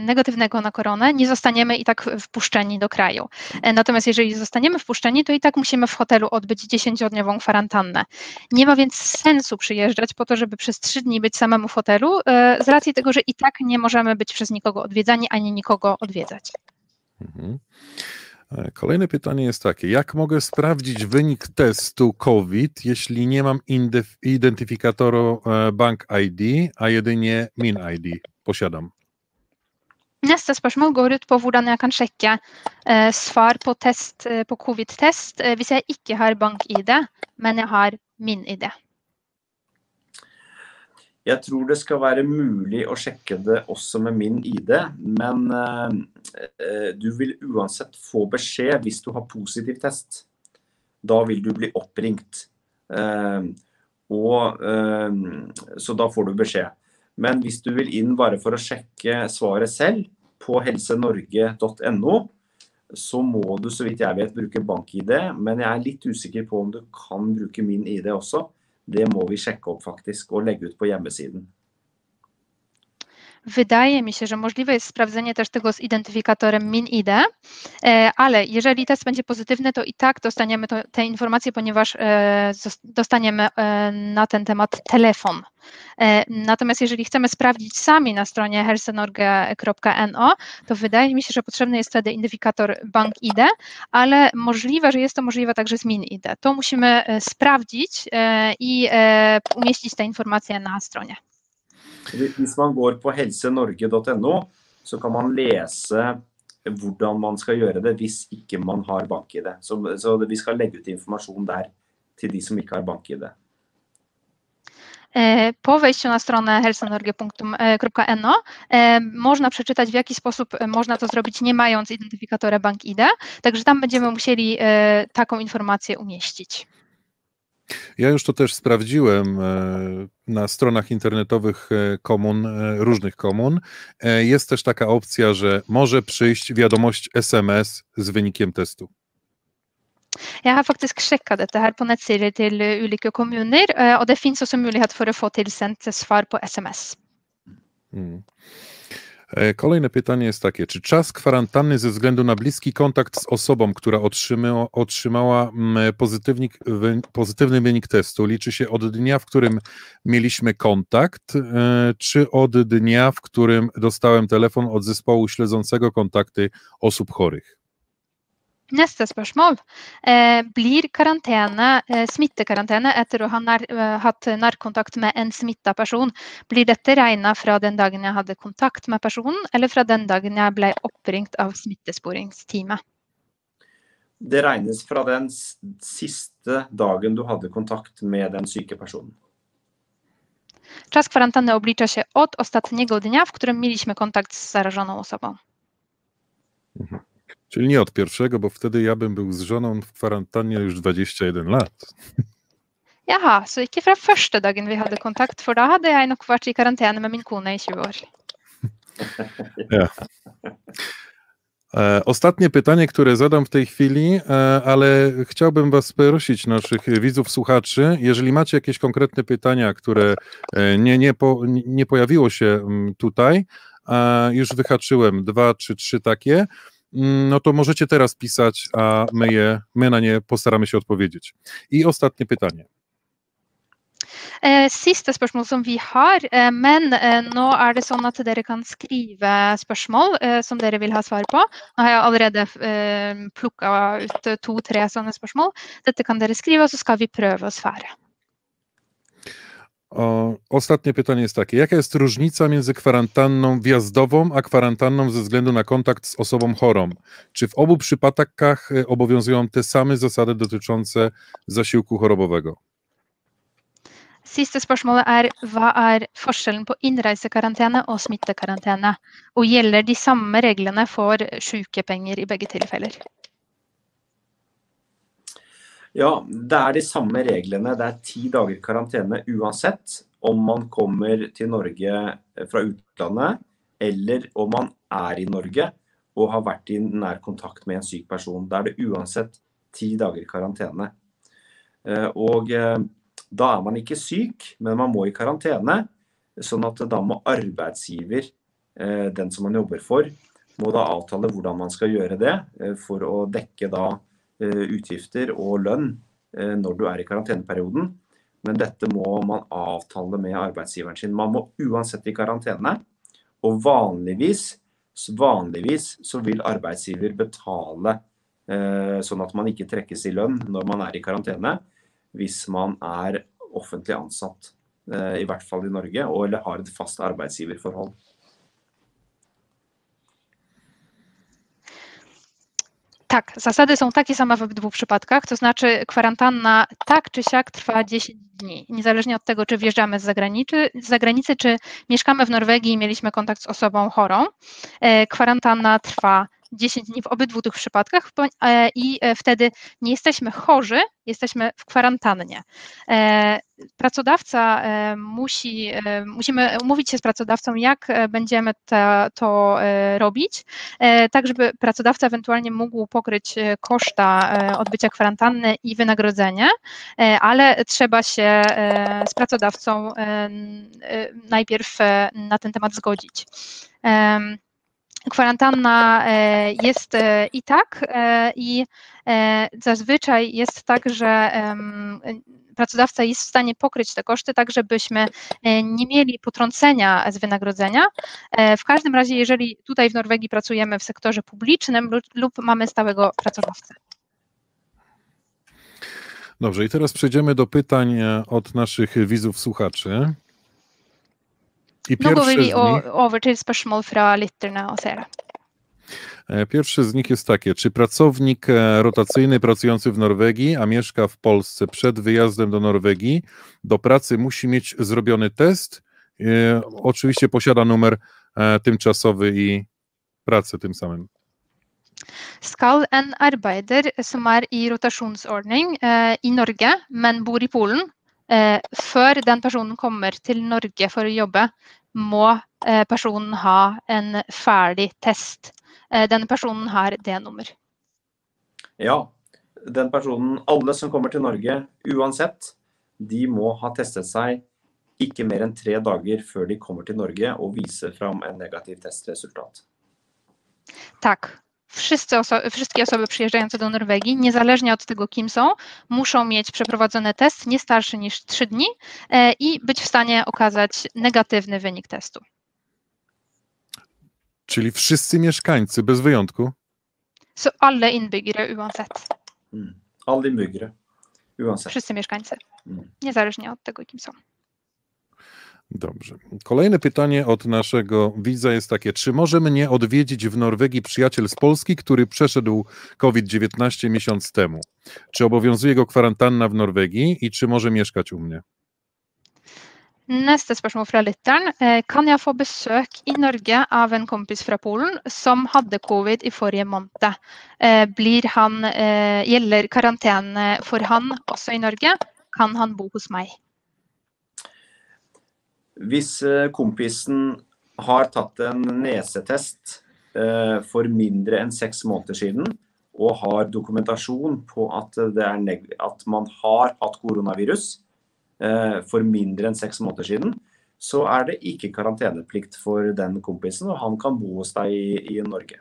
negatywnego na koronę, nie zostaniemy i tak wpuszczeni do kraju. Natomiast jeżeli zostaniemy wpuszczeni, to i tak musimy w hotelu odbyć 10-dniową kwarantannę. Nie ma więc sensu przyjeżdżać po to, żeby przez 3 dni być samemu w hotelu, z racji tego, że i tak nie możemy być przez nikogo odwiedzani, ani nikogo odwiedzać. Mhm. E, kolejne pytanie jest takie: jak mogę sprawdzić wynik testu COVID, jeśli nie mam identyfikatoru e, Bank ID, a jedynie Min ID posiadam? Neste spørsmål går ut på hvordan jeg kan sjekke eh, svar på, test, eh, på covid-test eh, hvis jeg ikke har bank-ID, men jeg har min ID. Jeg tror det skal være mulig å sjekke det også med min ID, men eh, du vil uansett få beskjed hvis du har positiv test. Da vil du bli oppringt. Eh, og, eh, så da får du beskjed. Men hvis du vil inn bare for å sjekke svaret selv på helsenorge.no, så må du så vidt jeg vet bruke bank-ID. Men jeg er litt usikker på om du kan bruke min ID også. Det må vi sjekke opp faktisk og legge ut på hjemmesiden. Wydaje mi się, że możliwe jest sprawdzenie też tego z identyfikatorem MinID, e, ale jeżeli test będzie pozytywny, to i tak dostaniemy to, te informacje, ponieważ e, dostaniemy e, na ten temat telefon. Natomiast jeżeli chcemy sprawdzić sami na stronie helsenorge.no, to wydaje mi się, że potrzebny jest wtedy identyfikator BankID, ale możliwe, że jest to możliwe także z MinID. To musimy sprawdzić i umieścić te informacje na stronie. Hvis man går på helsenorge.no, så kan man lese hvordan man skal gjøre det hvis ikke man har bank-ID. Så, så vi skal legge ut informasjon der til de som ikke har bank-ID. E, po wejściu na stronę helsenorge.no e, można przeczytać, w jaki sposób można to zrobić, nie mając identyfikatora BankID. Także tam będziemy musieli e, taką informację umieścić. Ja już to też sprawdziłem e, na stronach internetowych e, komun, e, różnych komun. Jest też taka opcja, że może przyjść wiadomość SMS z wynikiem testu. Jeg har faktisk sjekka dette her på nettsider til ulike kommuner, og det finnes også mulighet for å få tilsendt svar på SMS. Mm. E, kolejne pytanie jest takie: czy czas kwarantanny ze względu na bliski kontakt z osobą, która otrzymała, otrzymała mm, pozytywny wynik testu, liczy się od dnia, w którym mieliśmy kontakt, e, czy od dnia, w którym dostałem telefon od zespołu śledzącego kontakty osób chorych? Neste spørsmål. Eh, blir karantene, eh, smittekarantene etter å ha nær, eh, hatt nærkontakt med en smitta person, blir dette regna fra den dagen jeg hadde kontakt med personen, eller fra den dagen jeg ble oppringt av smittesporingsteamet? Det regnes fra den siste dagen du hadde kontakt med den syke personen. Czas kwarantanny oblicza się od ostatniego dnia, w którym mieliśmy kontakt z zarażoną osobą. Mhm. Czyli nie od pierwszego, bo wtedy ja bym był z żoną w kwarantannie już 21 lat. Jaha, så ikke fra første dagen vi hadde kontakt, for da hadde jeg nok vært i karantene med min kone i 20 år. Ja. E, ostatnie pytanie, które zadam w tej chwili, e, ale chciałbym Was prosić, naszych widzów, słuchaczy, jeżeli macie jakieś konkretne pytania, które e, nie, nie, po, nie pojawiło się mm, tutaj, już wyhaczyłem dwa czy trzy takie, no to możecie teraz pisać, a my, je, my na nie postaramy się odpowiedzieć. I ostatnie pytanie. Eh, siste spørsmål som vi har, eh, men eh, nå er det sånn at dere kan skrive spørsmål som dere vil ha svar på. Nå har jeg allerede plukka ut to-tre sånne spørsmål. Dette kan dere skrive, og så skal vi prøve å svare. O, ostatnie pytanie jest takie. Jaka jest różnica między kwarantanną wjazdową, a kwarantanną ze względu na kontakt z osobą chorą? Czy w obu przypadkach e, obowiązują te same zasady dotyczące zasiłku chorobowego? Siste spørsmålet er hva er forskjellen på innreisekarantene og smittekarantene? Og gjelder de samme reglene for sykepenger i begge tilfeller? Ja, det er de samme reglene. Det er ti dager karantene uansett om man kommer til Norge fra utlandet, eller om man er i Norge og har vært i nær kontakt med en syk person. Da er det uansett ti dager karantene. Eh, og eh, da er man ikke syk, men man må i karantene. Sånn at da må arbeidsgiver, eh, den som man jobber for, må da avtale hvordan man skal gjøre det eh, for å dekke da utgifter og lønn når du er i karanteneperioden. Men dette må man avtale med arbeidsgiveren sin. Man må uansett i karantene. Og vanligvis, vanligvis så vil arbeidsgiver betale sånn at man ikke trekkes i lønn når man er i karantene hvis man er offentlig ansatt, eh, i hvert fall i Norge, eller har et fast arbeidsgiverforhold. Tak, zasady są takie same w obydwu przypadkach, to znaczy kwarantanna tak czy siak trwa 10 dni, niezależnie od tego, czy wjeżdżamy z zagranicy, z zagranicy czy mieszkamy w Norwegii i mieliśmy kontakt z osobą chorą. E, kwarantanna trwa 10 dni w obydwu tych przypadkach e, i e, wtedy nie jesteśmy chorzy, jesteśmy w kwarantannie. E, pracodawca musi, musimy umówić się z pracodawcą, jak będziemy to, to robić, tak żeby pracodawca ewentualnie mógł pokryć koszta odbycia kwarantanny i wynagrodzenie, ale trzeba się z pracodawcą najpierw na ten temat zgodzić kwarantanna e, jest e, i tak, e, i zazwyczaj jest tak, że pracodawca jest w stanie pokryć te koszty, tak żebyśmy nie mieli potrącenia z wynagrodzenia. W każdym razie, jeżeli tutaj w Norwegii pracujemy w sektorze publicznym lub, mamy stałego pracodawcę. Dobrze, i teraz przejdziemy do pytań od naszych widzów, słuchaczy. I Nå går vi over til spørsmål fra lytterne og seere. Pierwsze z nich jest takie, czy pracownik e, rotacyjny pracujący w Norwegii, a mieszka w Polsce przed wyjazdem do Norwegii, do pracy musi mieć zrobiony test? E, oczywiście posiada numer e, tymczasowy i pracę tym samym. Skal en arbeider som er i rotasjonsordning i Norge, men bor i Polen, Eh, før den personen kommer til Norge for å jobbe, må eh, personen ha en ferdig test. Eh, denne personen har det nummer. Ja, den personen, alle som kommer til Norge uansett, de må ha testet seg ikke mer enn tre dager før de kommer til Norge og viser fram en negativ testresultat. Takk. Wszyscy oso wszystkie osoby przyjeżdżające do Norwegii, niezależnie od tego, kim są, muszą mieć przeprowadzony test nie starszy niż 3 dni e, i być w stanie okazać negatywny wynik testu. Czyli wszyscy mieszkańcy, bez wyjątku? Så alle innbyggere uansett. Mm. Alle innbyggere uansett. Wszyscy mieszkańcy, mm. niezależnie od tego, kim są. Dobrze. Kolejne pytanie od naszego widza jest takie: czy może mnie odwiedzić w Norwegii przyjaciel z Polski, który przeszedł COVID-19 miesiąc temu? Czy obowiązuje go kwarantanna w Norwegii i czy może mieszkać u mnie? Neste spørsmål fra lytteren. Eh, kan jeg få besøk i Norge av en kompis fra Polen som hadde covid i forrige måned? Eh, blir han, eh, gjelder karantene for han også i Norge? Kan han bo hos meg? Hvis eh, kompisen har tatt en nesetest eh, for mindre enn seks måneder siden, og har dokumentasjon på at, at man har hatt koronavirus eh, for mindre enn seks måneder siden, så er det ikke karanteneplikt for den kompisen, og han kan bo hos deg i, i Norge.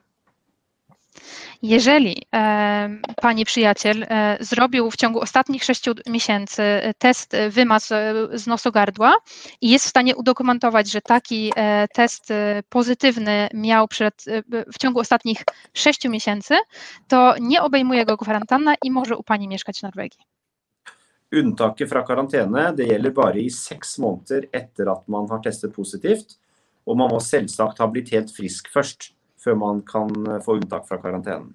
Jeżeli e, pani przyjaciel e, zrobił w ciągu ostatnich sześciu miesięcy test wymaz z nosogardła i jest w stanie udokumentować, że taki e, test pozytywny miał przed, w ciągu ostatnich sześciu miesięcy, to nie obejmuje go kwarantanna i może u pani mieszkać w Norwegii. Unntaket fra karantene det gjelder bare i seks måneder etter at man har testet positivt. Og man må selvsagt ha blitt helt frisk først før man kan få unntak fra karantenen.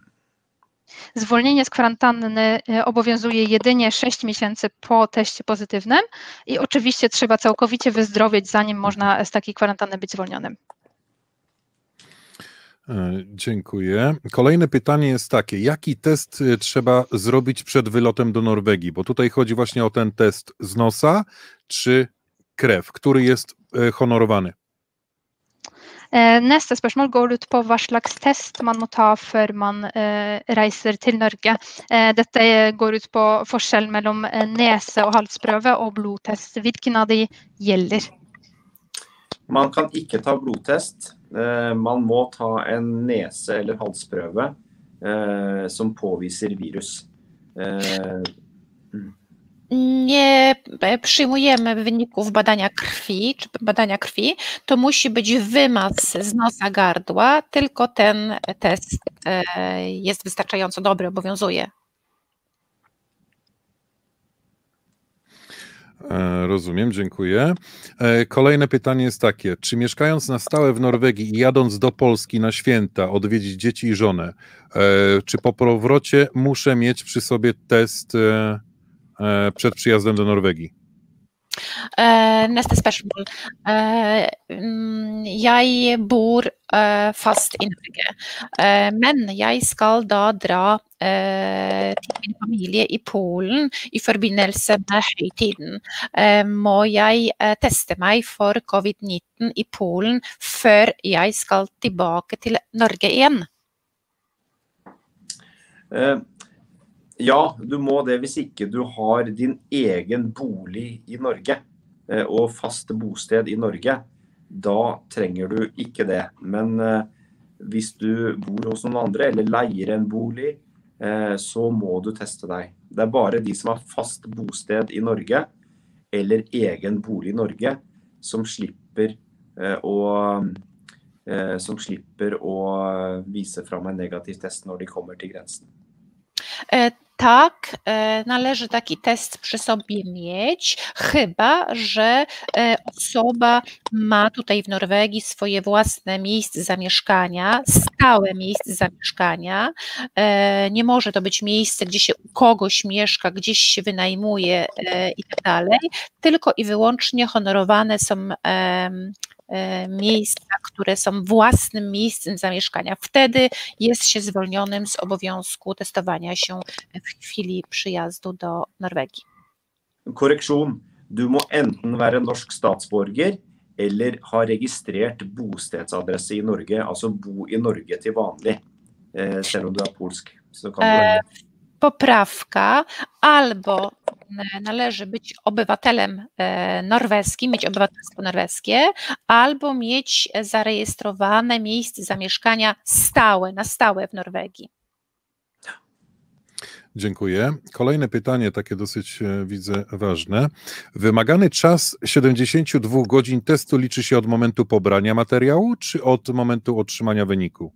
Zwolnienie z kwarantanny e, obowiązuje jedynie 6 miesięcy po teście pozytywnym i oczywiście trzeba całkowicie wyzdrowieć, zanim można z takiej kwarantanny być zwolnionym. E, dziękuję. Kolejne pytanie jest takie: jaki test e, trzeba zrobić przed wylotem do Norwegii? Bo tutaj chodzi właśnie o ten test z nosa czy krew, który jest honorowany. Eh, neste spørsmål går ut på hva slags test man må ta før man eh, reiser til Norge. Eh, dette går ut på forskjellen mellom nese- og halsprøve og blodtest. Hvilken av de gjelder? Man kan ikke ta blodtest. Man må ta en nese- eller halsprøve som påviser virus. Eh, Nie e, przyjmujemy wyników badania krwi, czy badania krwi, to musi być wymaz z nosa gardła, tylko ten test e, jest wystarczająco dobry, obowiązuje. E, Rozumiem, dziękuję. Kolejne pytanie jest takie. Czy mieszkając na stałe w Norwegii i jadąc do Polski na święta odwiedzić dzieci i żonę, czy po powrocie muszę mieć przy sobie test przed przyjazdem do Norwegii? Eh, Neste spørsmål. Eh, mm, Jeg bor eh, fast i Norge, Eh, men jeg skal da dra eh, til min familie i Polen i forbindelse med høytiden. Eh, Må jeg eh, teste meg for covid-19 i Polen før jeg skal tilbake til Norge igjen? Ja, du må det hvis ikke du har din egen bolig i Norge eh, og fast bosted i Norge. Da trenger du ikke det. Men eh, hvis du bor hos noen andre eller leier en bolig, eh, så må du teste deg. Det er bare de som har fast bosted i Norge eller egen bolig i Norge, som slipper å som slipper å vise fram en negativ test når de kommer til grensen. Tak, e, należy taki test przy sobie mieć, chyba że e, osoba ma tutaj w Norwegii swoje własne miejsce zamieszkania, stałe miejsce zamieszkania. E, Nie może to być miejsce, gdzie się u kogoś mieszka, gdzieś się wynajmuje i tak dalej, tylko i wyłącznie honorowane są miejsca, które są własnym miejscem zamieszkania. Wtedy jest się zwolnionym z obowiązku testowania się w chwili przyjazdu do Norwegii. Korreksjon. Du må enten være norsk statsborger eller ha registrert bostedsadresse i Norge, altså bo i Norge til vanlig. Eh, selv om du er polsk. Så kan du E, velge. Poprawka albo e, należy być obywatelem e, norweskim, mieć obywatelstwo norweskie, albo mieć zarejestrowane miejsce zamieszkania stałe, na stałe w Norwegii. Dziękuję. Kolejne pytanie, takie dosyć e, widzę ważne. Wymagany czas 72 godzin testu liczy się od momentu pobrania materiału, czy od momentu otrzymania wyniku?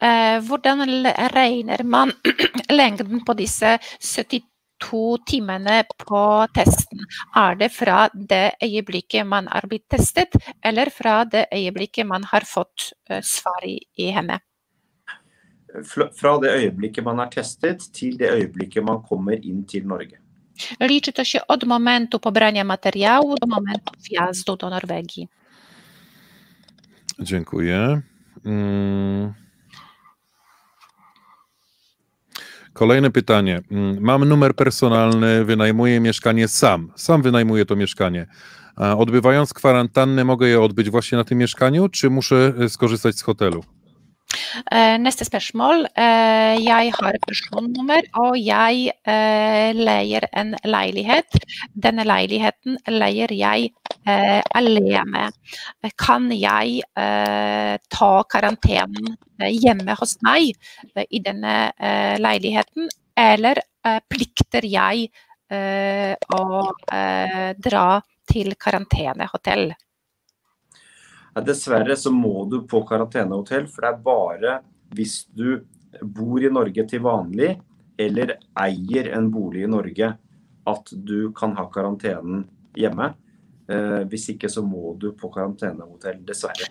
Eh, Hvordan regner man lengden på disse 72 timene på testen? Er det fra det øyeblikket man er blitt testet, eller fra det øyeblikket man har fått eh, svar i, henne? Fra det øyeblikket man er testet, til det øyeblikket man kommer inn til Norge. Liczy to się od momentu pobrania materiału do momentu wjazdu do Norwegii. Dziękuję. Mm. Kolejne pytanie. Mm, Mam numer personalny, wynajmuję mieszkanie sam. Sam wynajmuję to mieszkanie. Odbywając kwarantannę, mogę je odbyć właśnie na tym mieszkaniu, czy muszę e, skorzystać z hotelu? Eh, Neste spørsmål. Eh, Jeg har personnummer, og jeg eh, leier en leilighet. Denne leiligheten leier jeg alene. Kan jeg ta karantenen hjemme hos meg i denne leiligheten, eller plikter jeg å dra til karantenehotell? Dessverre så må du på karantenehotell, for det er bare hvis du bor i Norge til vanlig eller eier en bolig i Norge at du kan ha karantenen hjemme. Eh, hvis ikke så må du på karantenehotell, dessverre.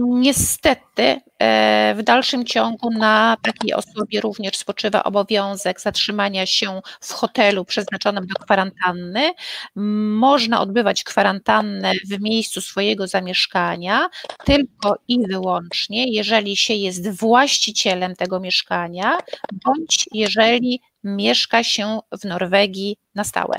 Niestety e, w dalszym ciągu na takiej osobie również spoczywa obowiązek zatrzymania się w hotelu przeznaczonym do kwarantanny. Można odbywać kwarantannę w miejscu swojego zamieszkania tylko i wyłącznie, jeżeli się jest właścicielem tego mieszkania, bądź jeżeli mieszka się w Norwegii na stałe.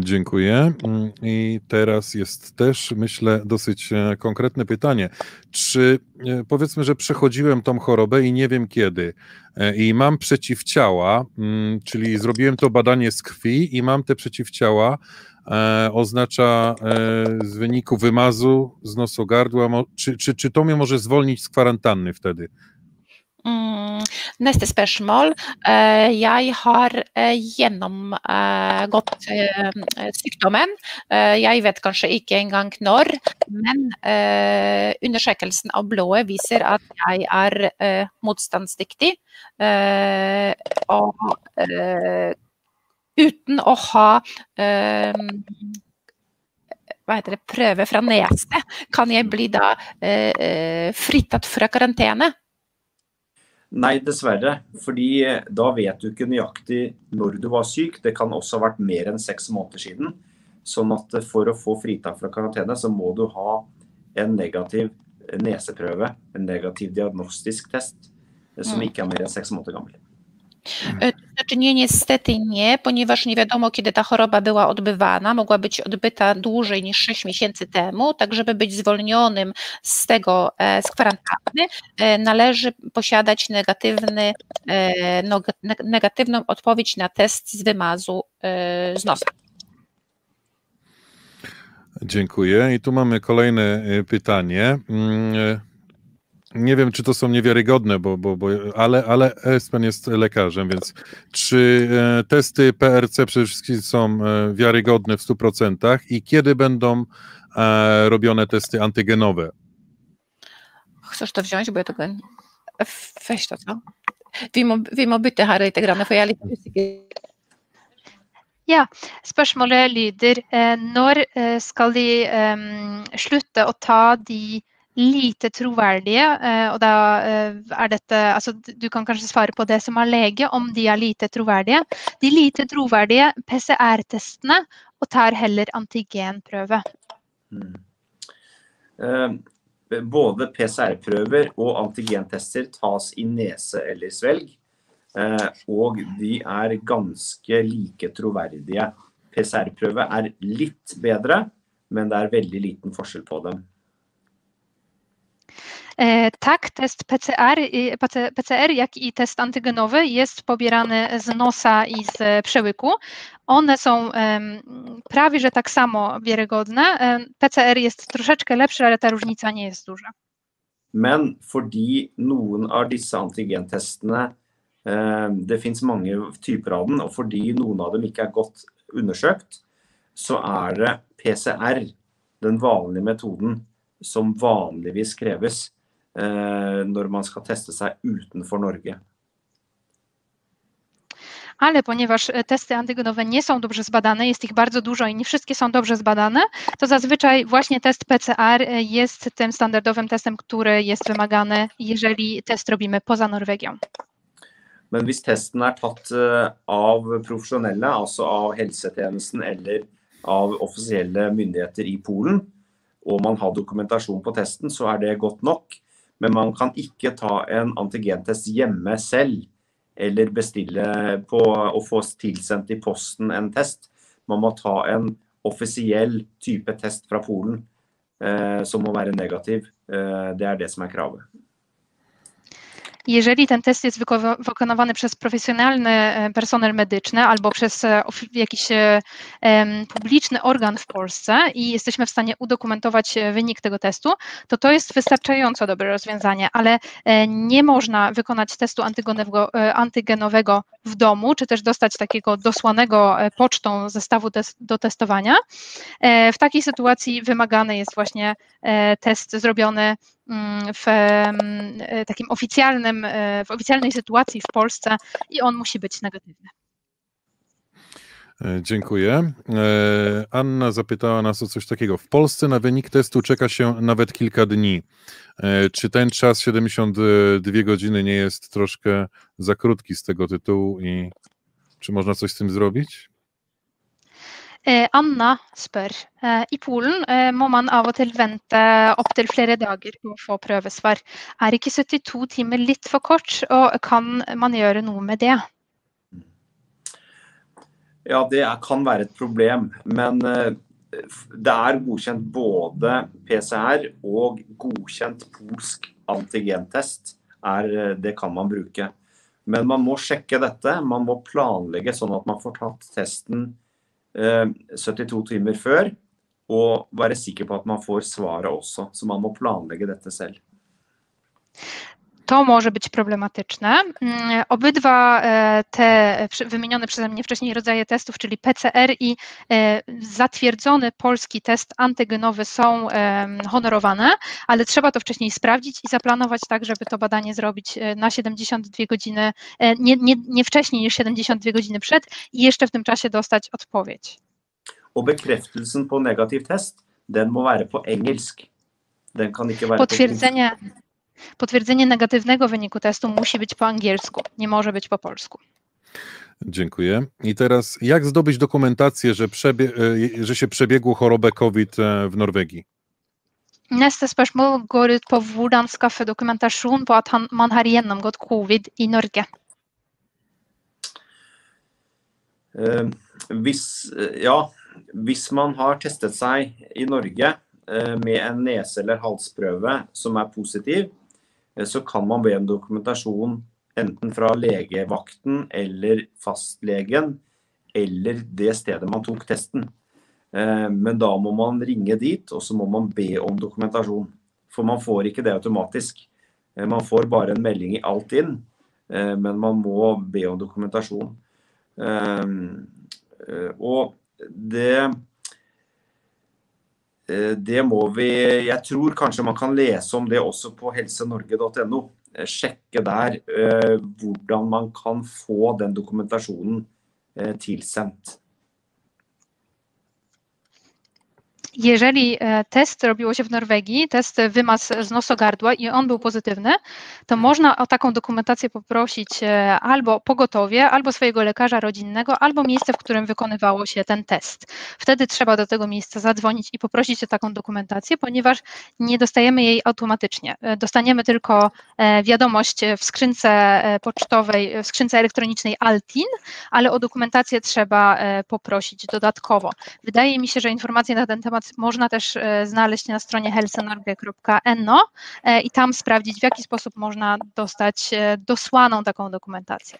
Dziękuję. Mm, I teraz jest też, myślę, dosyć e, konkretne pytanie. Czy e, powiedzmy, że przechodziłem tą chorobę i nie wiem kiedy, e, i mam przeciwciała, mm, czyli zrobiłem to badanie z krwi i mam te przeciwciała, oznacza z wyniku wymazu z nosogardła, czy, czy, czy to mnie może zwolnić z kwarantanny wtedy? Mm, neste spørsmål. Eh, jeg har eh, gjennomgått eh, sykdommen. Jeg vet kanskje ikke engang når, men undersøkelsen av blodet viser at jeg er motstandsdyktig. Og uten å ha hva heter det, prøve fra nese, kan jeg bli da fritatt fra karantene. Nei, dessverre. Fordi eh, da vet du ikke nøyaktig når du var syk. Det kan også ha vært mer enn seks måneder siden. Sånn at for å få fritak fra karantene, så må du ha en negativ neseprøve, en negativ diagnostisk test, som mm. ikke er mer enn seks måneder gammel. E, znaczy nie, niestety nie, ponieważ nie wiadomo, kiedy ta choroba była odbywana. Mogła być odbyta dłużej niż 6 miesięcy temu. Tak, żeby być zwolnionym z tego, e, z kwarantanny, e, należy posiadać negatywny, negatywną odpowiedź na test z wymazu z nosa. Dziękuję. I tu mamy kolejne pytanie. Nie wiem, czy to są niewiarygodne, bo, bo, bo, ale, ale Espen jest lekarzem, więc czy e, testy PRC przede wszystkim są e, wiarygodne w 100% i kiedy będą e, robione testy antygenowe? Chcesz to wziąć, bo ja tego... Weź to, co? Vi må, vi må bytte her litt, for jeg er litt usikker. Ja, spørsmålet lyder når skal de um, slutte å ta de lite troverdige. Eh, og da eh, er dette altså Du kan kanskje svare på det som er lege, om de er lite troverdige. De lite troverdige PCR-testene og tar heller antigenprøve. Mm. Eh, både PCR-prøver og antigentester tas i nese eller svelg. Eh, og de er ganske like troverdige. PCR-prøve er litt bedre, men det er veldig liten forskjell på dem. E, tak, test PCR, PCR, jak i test antygenowy jest pobierany z nosa i z przełyku. One są prawie że tak samo wiarygodne. PCR jest troszeczkę lepszy, ale ta różnica nie jest duża. Men fordi noen av disse antigentestene Det finnes mange typer av den, og fordi noen av dem ikke er godt undersøkt, så er det PCR, den vanlige metoden, som vanligvis kreves. Eh, når man skal teste seg utenfor Norge. ale ponieważ testy antygenowe nie są dobrze zbadane, jest ich bardzo dużo i nie wszystkie są dobrze zbadane, to zazwyczaj właśnie test PCR jest tym standardowym testem, który jest wymagany, jeżeli test robimy poza Norwegią. Men hvis testen er tatt eh, av profesjonelle, altså av helsetjenesten eller av offisielle myndigheter i Polen, og man har dokumentasjon på testen, så er det godt nok. Men man kan ikke ta en antigentest hjemme selv eller bestille på og få tilsendt i posten en test. Man må ta en offisiell type test fra Polen eh, som må være negativ. Eh, det er det som er kravet. Jeżeli ten test jest wykonywany przez profesjonalny e, personel medyczny albo przez e, jakiś e, publiczny organ w Polsce i jesteśmy w stanie udokumentować wynik tego testu, to to jest wystarczająco dobre rozwiązanie, ale nie można wykonać testu antygenowego w domu, czy też dostać takiego dosłanego pocztą zestawu do testowania. W takiej sytuacji wymagany jest właśnie test zrobiony w e, takim oficjalnym, e, w oficjalnej sytuacji w Polsce i on musi być negatywny. E, dziękuję. Anna zapytała nas o coś takiego. W Polsce na wynik testu czeka się nawet kilka dni. Czy ten czas 72 godziny nie jest troszkę za krótki z tego tytułu i czy można coś z tym zrobić? Eh, Anna spør. Eh, I Polen eh, må man av og til vente opptil flere dager på å få prøvesvar. Er ikke 72 timer litt for kort, og kan man gjøre noe med det? Ja, det kan være et problem. Men det er godkjent både PCR og godkjent polsk antigentest. Det kan man bruke. Men man må sjekke dette. Man må planlegge sånn at man får tatt testen 72 timer før. Og være sikker på at man får svaret også. Så man må planlegge dette selv. To może być problematyczne. Mm, obydwa e, te wymienione przeze mnie wcześniej rodzaje testów, czyli PCR i e, zatwierdzony polski test antygenowy są honorowane, ale trzeba to wcześniej sprawdzić i zaplanować tak, żeby to badanie zrobić e, na 72 godziny, nie, nie, nie wcześniej niż 72 godziny przed i jeszcze w tym czasie dostać odpowiedź. Og bekreftelsen på negativ test, den må være på engelsk. Den kan ikke være Potwierdzenie, Potwierdzenie negatywnego wyniku testu musi być po angielsku, nie może być po polsku. Dziękuję. I teraz, jak zdobyć dokumentację, że, przebie e, że się przebiegło chorobę COVID e, w Norwegii? Neste spørsmål går ut på hvordan skaffe dokumentasjon på at han, man har gjennomgått covid i Norge. Uh, hvis, ja, hvis man har testet seg i Norge uh, med en nese- eller halsprøve som er positiv, Eh, så kan man be om dokumentasjon enten fra legevakten eller fastlegen eller det stedet man tok testen. Eh, men da må man ringe dit, og så må man be om dokumentasjon. For man får ikke det automatisk. Eh, man får bare en melding i alt inn, men man må be om dokumentasjon. Og det Eh, det må vi Jeg tror kanskje man kan lese om det også på helsenorge.no. Eh, sjekke der eh, hvordan man kan få den dokumentasjonen tilsendt. Jeżeli e, test robiło się w Norwegii, test wymaz z nosogardła i on był pozytywny, to można o taką dokumentację poprosić e, albo pogotowie, albo swojego lekarza rodzinnego, albo miejsce, w którym wykonywało się ten test. Wtedy trzeba do tego miejsca zadzwonić i poprosić o taką dokumentację, ponieważ nie dostajemy jej automatycznie. E, dostaniemy tylko wiadomość w skrzynce pocztowej, w skrzynce elektronicznej Altin, ale o dokumentację trzeba poprosić dodatkowo. Wydaje mi się, że informacje na ten temat można też e, znaleźć na stronie helsenorge.no e, i tam sprawdzić, w jaki sposób można dostać e, dosłaną taką dokumentację.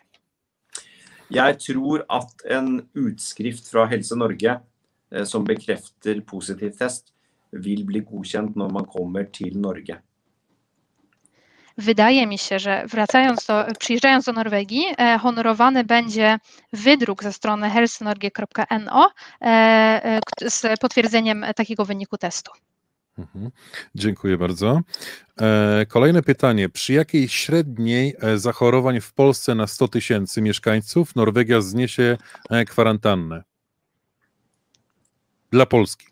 Jeg tror at en utskrift fra Helse Norge som bekrefter positiv test, vil bli godkjent når man kommer til Norge. Wydaje mi się, że wracając do, przyjeżdżając do Norwegii, e, honorowany będzie wydruk ze strony helsenorge.no e, e, z potwierdzeniem takiego wyniku testu. Mhm. Dziękuję bardzo. Kolejne pytanie. Przy jakiej średniej zachorowań w Polsce na 100 tysięcy mieszkańców Norwegia zniesie kwarantannę? Dla Polski.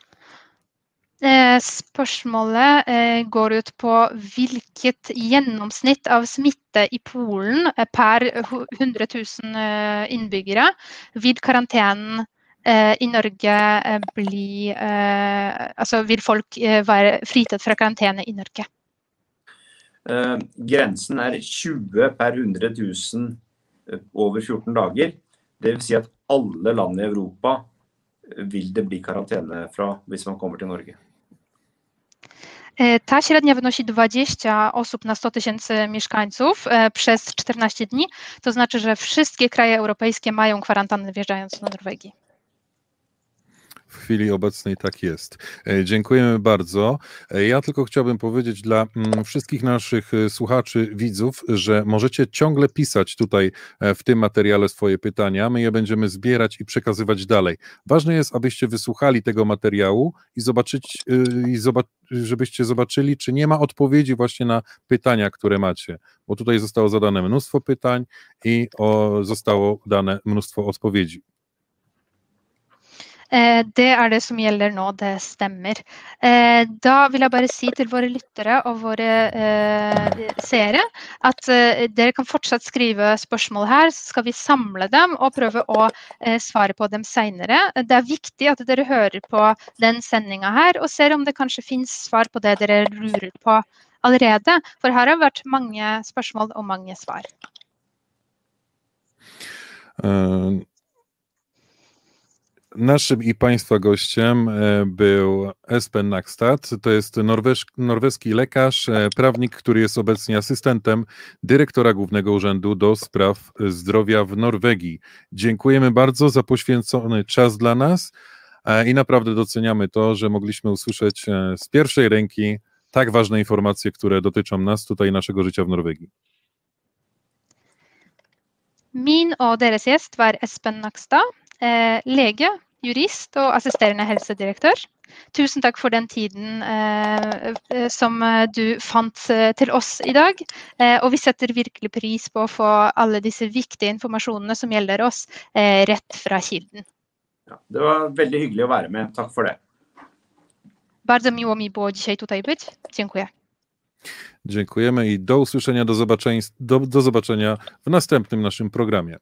Eh, spørsmålet eh, går ut på hvilket gjennomsnitt av smitte i Polen eh, per 100 000 innbyggere vil karantenen i Norge bli Altså vil folk være fritatt fra karantene i Norge? Grensen er 20 per 100 000 over 14 dager. Dvs. Si at alle land i Europa vil det bli karantene fra hvis man kommer til Norge. E, ta średnia wynosi 20 osób na 100 tysięcy mieszkańców e, przez 14 dni. To znaczy, że wszystkie kraje europejskie mają kwarantannę wjeżdżając do Norwegii. W chwili obecnej tak jest. E, dziękujemy bardzo. E, ja tylko chciałbym powiedzieć dla mm, wszystkich naszych e, słuchaczy, widzów, że możecie ciągle pisać tutaj w tym materiale swoje pytania. My je będziemy zbierać i przekazywać dalej. Ważne jest, abyście wysłuchali tego materiału i zobaczyć, i zobac żebyście zobaczyli, czy nie ma odpowiedzi właśnie na pytania, które macie, bo tutaj zostało zadane mnóstwo pytań i o, zostało dane mnóstwo odpowiedzi. Eh, det er det som gjelder nå, det stemmer. Eh, da vil jeg bare si til våre lyttere og våre eh, seere at dere kan fortsatt skrive spørsmål her, så skal vi samle dem og prøve å svare på dem senere. Det er viktig at dere hører på den sendinga her og ser om det kanskje finnes svar på det dere lurer på allerede. For her har det vært mange spørsmål og mange svar. Uh Naszym i Państwa gościem e, był Espen Nakstad. To jest norweski lekarz, e, prawnik, który jest obecnie asystentem dyrektora Głównego Urzędu do Spraw Zdrowia w Norwegii. Dziękujemy bardzo za poświęcony czas dla nas e, i naprawdę doceniamy to, że mogliśmy usłyszeć z pierwszej ręki tak ważne informacje, które dotyczą nas tutaj, naszego życia w Norwegii. Min og deres gjest var Espen Nakstad, lege, jurist og assisterende helsedirektør. Tusen takk for den tiden eh, eh som du fant eh, til oss i dag. Eh, og vi setter virkelig pris på å få alle disse viktige informasjonene som gjelder oss, eh, rett fra kilden. Ja, det var veldig hyggelig å være med. Takk for det. Bardzo miło mi było dzisiaj tutaj być. Dziękuję. Dziękujemy i do usłyszenia, do zobaczenia, do, do zobaczenia w następnym naszym programie.